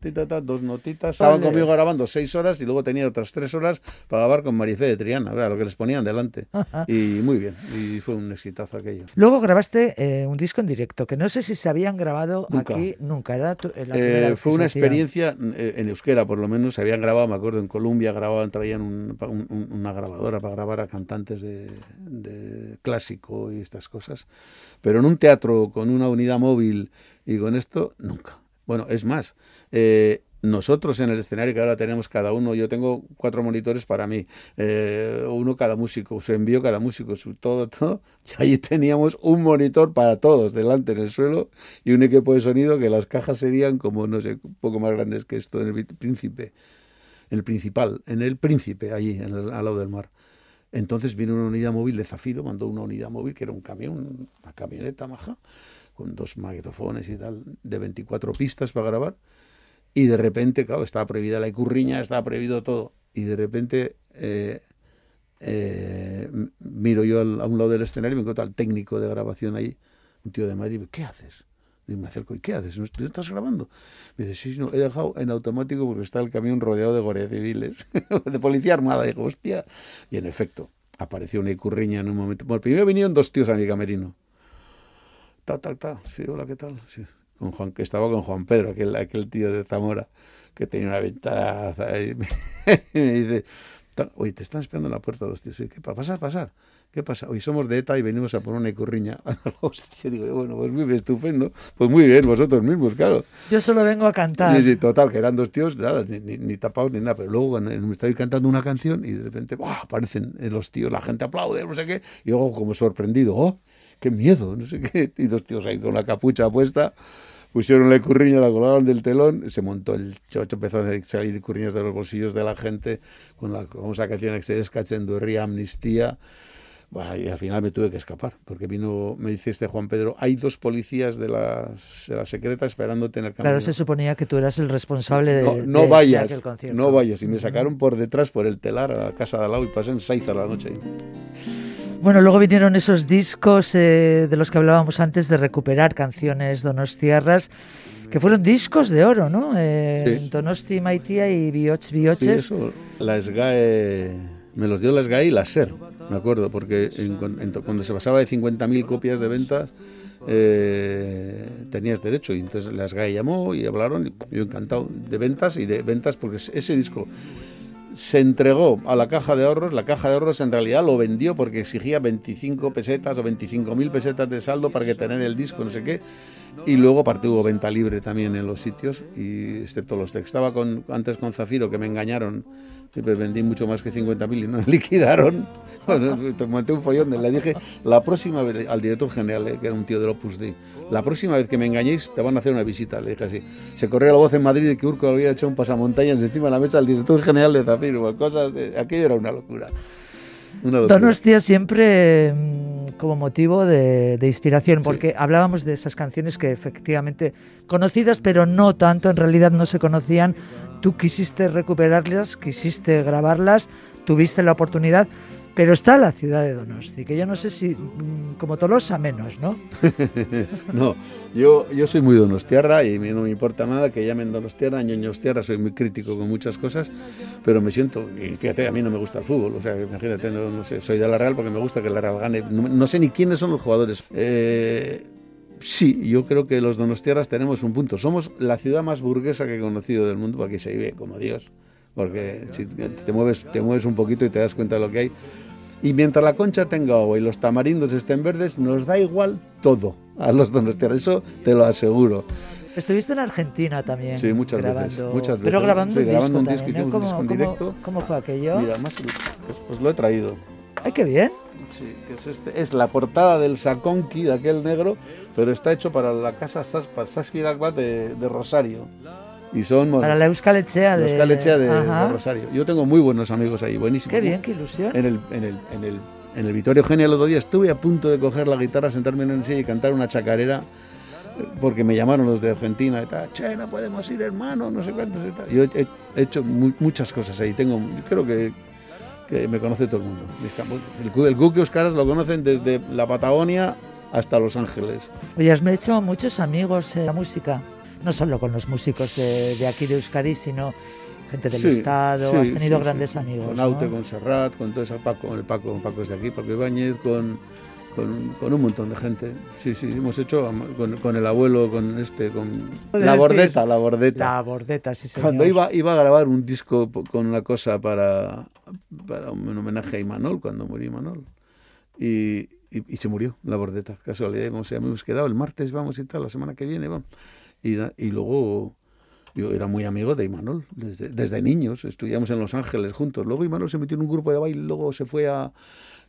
dos notitas. Estaban conmigo grabando seis horas y luego tenía otras tres horas para grabar con Marifé de Triana, lo que les ponían delante. y muy bien, y fue un exitazo aquello. Luego grabaste eh, un disco en directo, que no sé si se habían grabado aquí nunca. Era eh, fue una experiencia eh, en euskera, por lo menos. Se habían grabado, me acuerdo, en Colombia grababan, traían una grabadora para grabar a cantantes de, de clásico y estas cosas. Pero en un teatro con una unidad móvil y con esto, nunca. Bueno, es más, eh, nosotros en el escenario que ahora tenemos cada uno, yo tengo cuatro monitores para mí, eh, uno cada músico, se envió cada músico, su todo, todo, y allí teníamos un monitor para todos delante en el suelo y un equipo de sonido que las cajas serían como, no sé, un poco más grandes que esto en el príncipe, en el principal, en el príncipe, allí, en al lado del mar. Entonces vino una unidad móvil de Zafiro, mandó una unidad móvil que era un camión, una camioneta maja, con dos magnetofones y tal, de 24 pistas para grabar y de repente, claro, estaba prohibida la icurriña, estaba prohibido todo. Y de repente eh, eh, miro yo a un lado del escenario y me encuentro al técnico de grabación ahí, un tío de Madrid, ¿qué haces? Y me acerco, ¿y qué haces? ¿No estás grabando? Me dice, sí, no, he dejado en automático porque está el camión rodeado de guardias civiles, de policía armada. Y digo, hostia. Y en efecto, apareció una icurriña en un momento. Bueno, primero vinieron dos tíos a mi camerino. Ta, ta, ta. Sí, hola, ¿qué tal? Sí con Juan, que estaba con Juan Pedro, aquel, aquel tío de Zamora, que tenía una ventaza, y me, y me dice, oye, te están esperando en la puerta los tíos, ¿qué pasa? Pasar, pasar. ¿Qué pasa? Hoy somos de ETA y venimos a poner una icurriña. Hostia, digo, bueno, pues muy bien, estupendo. Pues muy bien, vosotros mismos, claro. Yo solo vengo a cantar. Y, y total, que eran dos tíos, nada, ni, ni, ni, tapados ni nada. Pero luego cuando me estoy cantando una canción y de repente ¡buah! aparecen los tíos, la gente aplaude, no sé qué. Y luego como sorprendido, ¡oh! ¡Qué miedo! No sé qué. Y dos tíos ahí con la capucha puesta pusieron la curriña, la colgaron del telón, se montó el chocho, empezó a salir curriñas de los bolsillos de la gente, con la famosa canción que se descachendo ría amnistía. Bueno, y al final me tuve que escapar, porque vino, me dice este Juan Pedro, hay dos policías de las, de la secreta esperando tener cambio. Claro, se suponía que tú eras el responsable de, no, no de, vayas, de aquel concierto. No vayas, y me sacaron por detrás, por el telar, a la casa de al lado, y pasé en Saiza la noche. Bueno, luego vinieron esos discos eh, de los que hablábamos antes, de recuperar canciones donostiarras, que fueron discos de oro, ¿no? Eh, sí. Donosti Maitia y Bioch Bioches. Sí, eso, la SGAE, me los dio la SGAE y la SER me acuerdo, porque en, en, cuando se pasaba de 50.000 copias de ventas, eh, tenías derecho. Y entonces las GAE llamó y hablaron, y yo encantado de ventas y de ventas, porque ese disco se entregó a la caja de ahorros. La caja de ahorros en realidad lo vendió porque exigía 25 pesetas o 25.000 pesetas de saldo para que tener el disco, no sé qué. Y luego aparte hubo venta libre también en los sitios, y excepto los que estaba con, antes con Zafiro, que me engañaron Siempre vendí mucho más que 50.000 y no me liquidaron. Bueno, monté un follón. Le dije, la próxima vez, al director general, eh, que era un tío del Opus Dei, la próxima vez que me engañéis, te van a hacer una visita. Le dije así. Se corrió la voz en Madrid de que Urco había hecho un pasamontañas encima de la mesa al director general de Zafiro. Cosas de, aquello era una locura. Una locura. Donostia siempre como motivo de, de inspiración, porque hablábamos de esas canciones que efectivamente conocidas, pero no tanto, en realidad no se conocían. Tú quisiste recuperarlas, quisiste grabarlas, tuviste la oportunidad, pero está la ciudad de Donosti, que yo no sé si como Tolosa menos, ¿no? no, yo, yo soy muy donostiarra y no me importa nada que llamen donostiarra, ñoñostiarra, soy muy crítico con muchas cosas, pero me siento, y fíjate, a mí no me gusta el fútbol, o sea, imagínate, no, no sé, soy de la Real porque me gusta que la Real gane, no, sé ni quiénes son los jugadores. Eh, Sí, yo creo que los donostiarras tenemos un punto. Somos la ciudad más burguesa que he conocido del mundo, porque se vive como Dios. Porque si te mueves, te mueves un poquito y te das cuenta de lo que hay. Y mientras la concha tenga agua y los tamarindos estén verdes, nos da igual todo a los donostiarras. Eso te lo aseguro. Estuviste en Argentina también. Sí, muchas grabando, veces. Muchas veces. Pero grabando, sí, un, grabando disco un disco, también, hicimos ¿no? un disco en ¿Cómo, directo. ¿Cómo fue aquello? Mira, además, pues, pues lo he traído. ¡Ay, qué bien! Sí, que es, este, es la portada del Saconqui, de aquel negro, pero está hecho para la casa Sas, para de, de Rosario. Y son para la Euskal Echea de, Euskal Echea de, de, Rosario. Yo tengo muy buenos amigos ahí, buenísimos. Qué bien, qué ilusión. En el, en el, en el, en el Vittorio Eugenia el otro día estuve a punto de coger la guitarra, sentarme en el silla y cantar una chacarera porque me llamaron los de Argentina y tal, che, no podemos ir hermano, no sé cuántos y tal. Yo he, he hecho mu muchas cosas ahí, tengo, creo que que me conoce todo el mundo. El, el Guque Euskaras lo conocen desde la Patagonia hasta Los Ángeles. Oye, has hecho muchos amigos en la música, no solo con los músicos de, de aquí de Euskadi, sino gente del Sí, Estado, sí, has tenido sí, grandes sí. amigos. Con ¿no? Aute, con Serrat, con todo eso, Paco, el Paco, Paco es de aquí, Paco Ibáñez, con, con, con un montón de gente. Sí, sí, hemos hecho con, con el abuelo, con este, con la bordeta, la bordeta. La bordeta, sí, señor. Cuando iba, iba a grabar un disco con una cosa para, para un homenaje a Imanol, cuando murió Imanol. Y, y, y se murió la bordeta, casualidad. Hemos, hemos quedado el martes, vamos y tal, la semana que viene, vamos. Y, y luego yo era muy amigo de Imanol, desde, desde niños, estudiamos en Los Ángeles juntos. Luego Imanol se metió en un grupo de baile, luego se fue a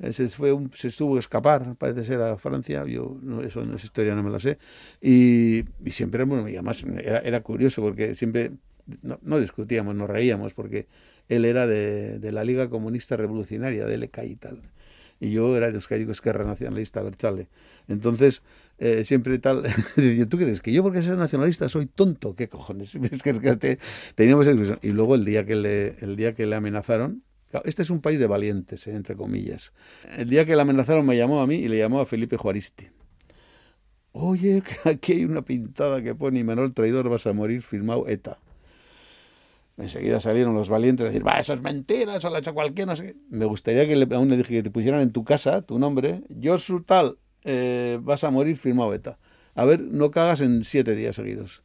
eh, se fue un- se estuvo a escapar, parece ser a Francia, yo no, eso, esa historia no me la sé. Y, y siempre, bueno, y además era, era curioso porque siempre no, no discutíamos, nos reíamos porque él era de, de la Liga Comunista Revolucionaria, de LK y tal. Y yo era de Euskadi Esquerra Nacionalista Berchale. Entonces, eh, siempre tal. ¿Tú crees que yo, porque soy nacionalista, soy tonto? ¿Qué cojones? Es que, es que te- teníamos. Y luego, el día que le, el día que le amenazaron. Este es un país de valientes, eh, entre comillas. El día que le amenazaron me llamó a mí y le llamó a Felipe Juaristi. Oye, aquí hay una pintada que pone Imanol Traidor, vas a morir, firmado ETA. Enseguida salieron los valientes a decir, va, eso es mentira, eso lo ha hecho cualquiera, no sé. Me gustaría que le, aún le dije que te pusieran en tu casa tu nombre, Josu tal, eh, vas a morir, firmado ETA. a ver, no cagas en siete días seguidos.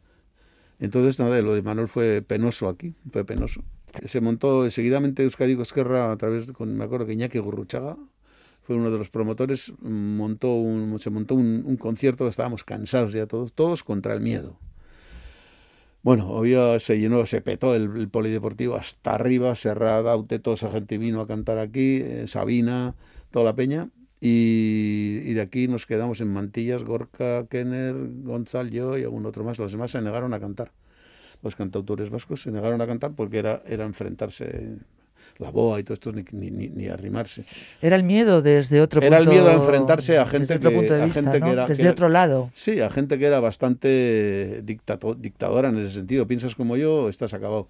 Entonces, nada, lo de Manuel fue penoso aquí, fue penoso. Se montó seguidamente Euskadi Esquerra a través, con, me acuerdo que Iñaki Gurruchaga fue uno de los promotores, montó un, se montó un, concierto, estábamos cansados ya todos, todos contra el miedo. Bueno, obvio se llenó, se petó el, polideportivo hasta arriba, Serrada, Aute, toda esa gente vino a cantar aquí, eh, Sabina, toda la peña, y, de aquí nos quedamos en Mantillas, Gorka, Kenner, Gonzalo, yo y algún otro más. Los demás se negaron a cantar. Los cantautores vascos se negaron a cantar porque era, era enfrentarse la boa y todo esto, ni, ni, ni, arrimarse. Era el miedo desde otro punto Era el miedo a enfrentarse a gente, que, era... Desde otro lado. Sí, a gente que era bastante dictadora en ese sentido. Piensas como yo, estás acabado.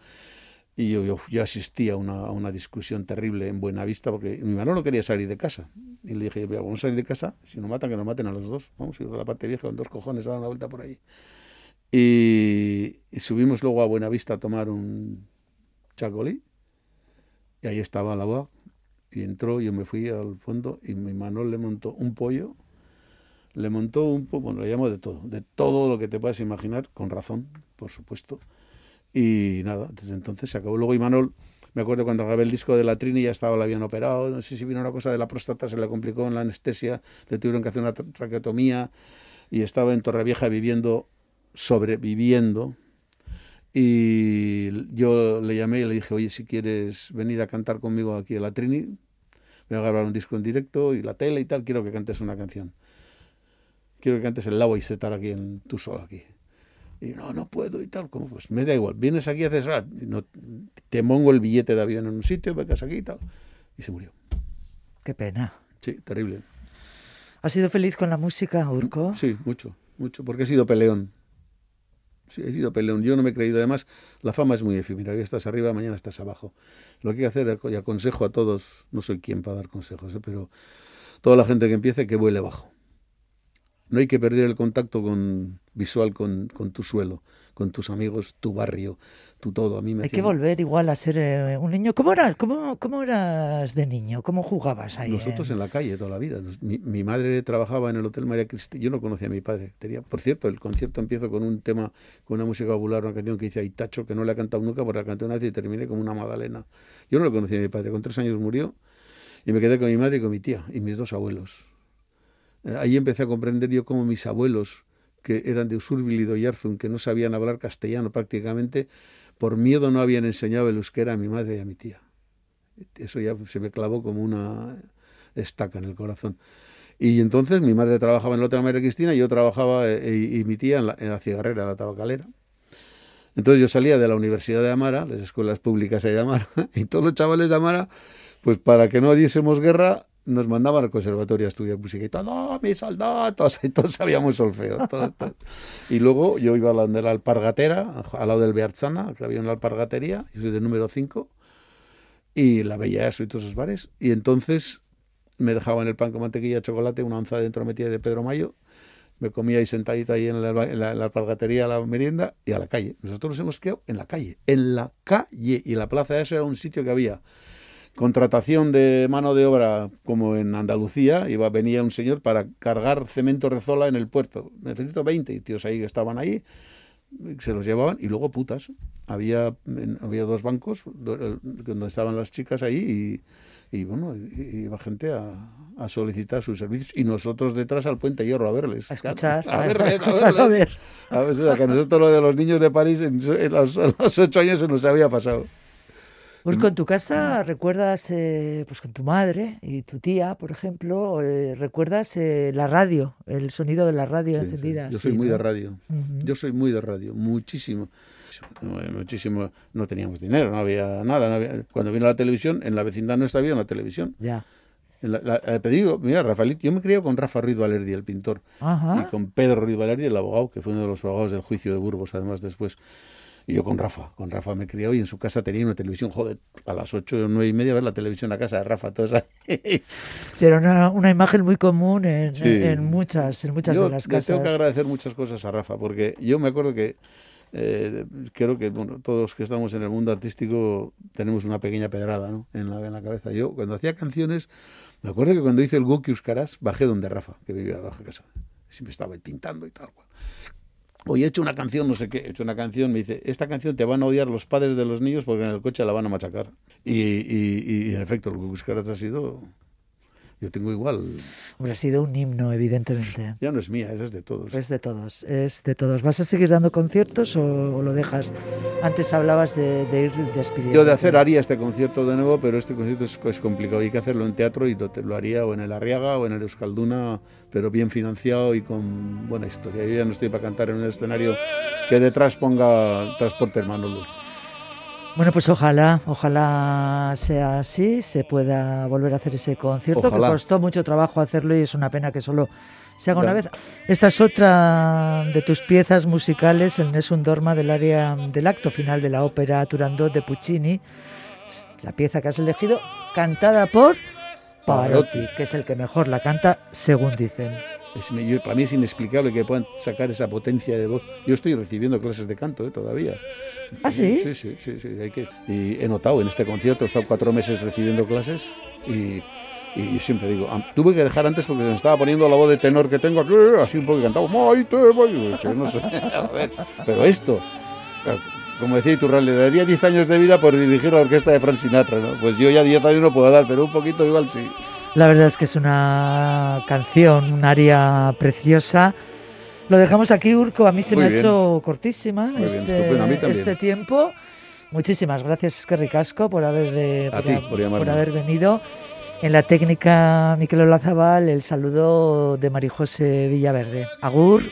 Y yo, yo, asistí a una, una, discusión terrible en Buenavista porque mi hermano no quería salir de casa. Y le dije, vamos a salir de casa, si nos matan, que nos maten a los dos. Vamos a ir a la parte vieja con dos cojones a dar una vuelta por ahí. Y, subimos luego a Buenavista a tomar un chacolí. Y ahí estaba la boa. Y entró, yo me fui al fondo y mi hermano le montó un pollo. Le montó un pollo, bueno, le llamo de todo, de todo lo que te puedas imaginar, con razón, por supuesto y nada, desde entonces se acabó. Luego Imanol, me acuerdo cuando grabé el disco de la Trini, ya estaba, la habían operado, no sé si vino una cosa de la próstata, se le complicó en la anestesia, le tuvieron que hacer una traqueotomía y estaba en Torrevieja viviendo, sobreviviendo. Y yo le llamé y le dije, oye, si quieres venir a cantar conmigo aquí en la Trini, voy a grabar un disco en directo y la tele y tal, quiero que cantes una canción. Quiero que cantes el Lago y Setar aquí en tu solo aquí. Y no, no puedo y tal. Como, pues me da igual. Vienes aquí a hacer no, te pongo el billete de avión en un sitio, vengas aquí y tal. Y se murió. Qué pena. Sí, terrible. ¿Has sido feliz con la música, Urco? Sí, mucho, mucho, porque he sido peleón. Sí, he sido peleón. Yo no me he creído. Además, la fama es muy efímera. Hoy estás arriba, mañana estás abajo. Lo que hay que hacer, y aconsejo a todos, no soy quien para dar consejos, ¿eh? pero toda la gente que empiece, que vuele bajo no hay que perder el contacto con, visual con, tu suelo, con tus amigos, tu barrio, tu todo. A mí me hay que volver igual a ser eh, un niño. ¿Cómo eras, cómo, cómo eras de niño? ¿Cómo jugabas ahí? Nosotros en la calle toda la vida. Mi, madre trabajaba en el Hotel María Cristina. Yo no conocía a mi padre. Tenía, por cierto, el concierto empiezo con un tema, con una música popular, una canción que dice Aitacho, que no le ha cantado nunca, porque la canté una vez y terminé como una magdalena. Yo no lo conocía a mi padre. Con tres años murió y me quedé con mi madre y con mi tía y mis dos abuelos ahí empecé a comprender yo cómo mis abuelos, que eran de Usurbil y Doyarzun, que no sabían hablar castellano prácticamente, por miedo no habían enseñado el euskera a mi madre y a mi tía. Eso ya se me clavó como una estaca en el corazón. Y entonces mi madre trabajaba en la otra María Cristina y yo trabajaba, eh, y, mi tía en la, en la cigarrera, la tabacalera. Entonces yo salía de la Universidad de Amara, las escuelas públicas de Amara, y todos los chavales de Amara, pues para que no diésemos guerra, nos mandaban al conservatorio a estudiar música y todo, mis soldados, y todos sabíamos solfeo. y luego yo iba a la, de la alpargatera, al lado del Bearzana, que había una alpargatería, yo soy del número 5, y la veía eso y todos esos bares, y entonces me dejaban el pan con mantequilla, chocolate, una onza dentro metida de Pedro Mayo, me comía ahí sentadito ahí en la, en la, alpargatería a la merienda y a la calle. Nosotros nos hemos quedado en la calle, en la calle, y la plaza de eso era un sitio que había contratación de mano de obra como en Andalucía, iba, venía un señor para cargar cemento rezola en el puerto. Necesito 20 y tíos ahí que estaban ahí, se los llevaban y luego putas. Había, había dos bancos donde estaban las chicas ahí y, bueno, iba gente a, solicitar sus servicios y nosotros detrás al puente hierro a verles. A escuchar, a, verles, a, ver. A ver, que a nosotros lo de los niños de París en, los, en los ocho años se nos había pasado. Pues con tu casa recuerdas, eh, pues con tu madre y tu tía, por ejemplo, eh, recuerdas eh, la radio, el sonido de la radio encendida. Yo soy muy de radio. Yo soy muy de radio, muchísimo. Muchísimo. No teníamos dinero, no había nada. Cuando vino la televisión, en la vecindad no estaba una televisión. Ya. te digo, mira, Rafaelito, yo me crié con Rafa Ruiz Valerdi, el pintor, y con Pedro Ruiz Valerdi, el abogado, que fue uno de los abogados del juicio de Burgos, además después. Y yo con Rafa, con Rafa me crié y en su casa tenía una televisión, joder, a las ocho o nueve y media ver la televisión a casa de Rafa, todos ahí. Sí, era una, una, imagen muy común en, en muchas, en muchas de las casas. Yo tengo que agradecer muchas cosas a Rafa, porque yo me acuerdo que eh, creo que bueno, todos los que estamos en el mundo artístico tenemos una pequeña pedrada ¿no? en, la, en la cabeza. Yo cuando hacía canciones, me acuerdo que cuando hice el Goki Caras bajé donde Rafa, que vivía bajo casa. siempre estaba pintando y tal. Hoy he hecho una canción, no sé qué, he hecho una canción, me dice, esta canción te van a odiar los padres de los niños porque en el coche la van a machacar. Y, y, y en efecto, lo que buscarás ha sido yo tengo igual. Hombre, ha sido un himno, evidentemente. Ya no es mía, es de todos. Es de todos, es de todos. ¿Vas a seguir dando conciertos o, lo dejas? Antes hablabas de, ir despidiendo. Yo de hacer haría este concierto de nuevo, pero este concierto es, complicado. Hay que hacerlo en teatro y lo haría o en el Arriaga o en el Euskalduna, pero bien financiado y con buena historia. Yo ya no estoy para cantar en un escenario que detrás ponga Transporte Hermano bueno, pues ojalá, ojalá sea así, se pueda volver a hacer ese concierto, que costó mucho trabajo hacerlo y es una pena que solo se haga una vez. Esta es otra de tus piezas musicales, el Nessun Dorma del área del acto final de la ópera Turandot de Puccini, la pieza que has elegido, cantada por Pavarotti, que es el que mejor la canta, según dicen para mí es inexplicable que puedan sacar esa potencia de voz. Yo estoy recibiendo clases de canto ¿eh? todavía. ¿Ah, sí? Sí, sí, sí. sí hay que, y he notado en este concierto, he estado cuatro meses recibiendo clases y, y siempre digo, tuve que dejar antes porque se me estaba poniendo la voz de tenor que tengo aquí, así un poco que cantaba, no sé, a ver, pero esto, como decía Iturralde, le daría 10 años de vida por dirigir la orquesta de Frank Sinatra, ¿no? Pues yo ya 10 años no puedo dar, pero un poquito igual sí. La verdad es que es una canción, un área preciosa. Lo dejamos aquí, Urco. A mí se me ha hecho cortísima este, este, tiempo. Muchísimas gracias, ricasco, por haber, eh, por, haber venido. En la técnica Miquel Olazabal, el saludo de Marijose Villaverde. Agur.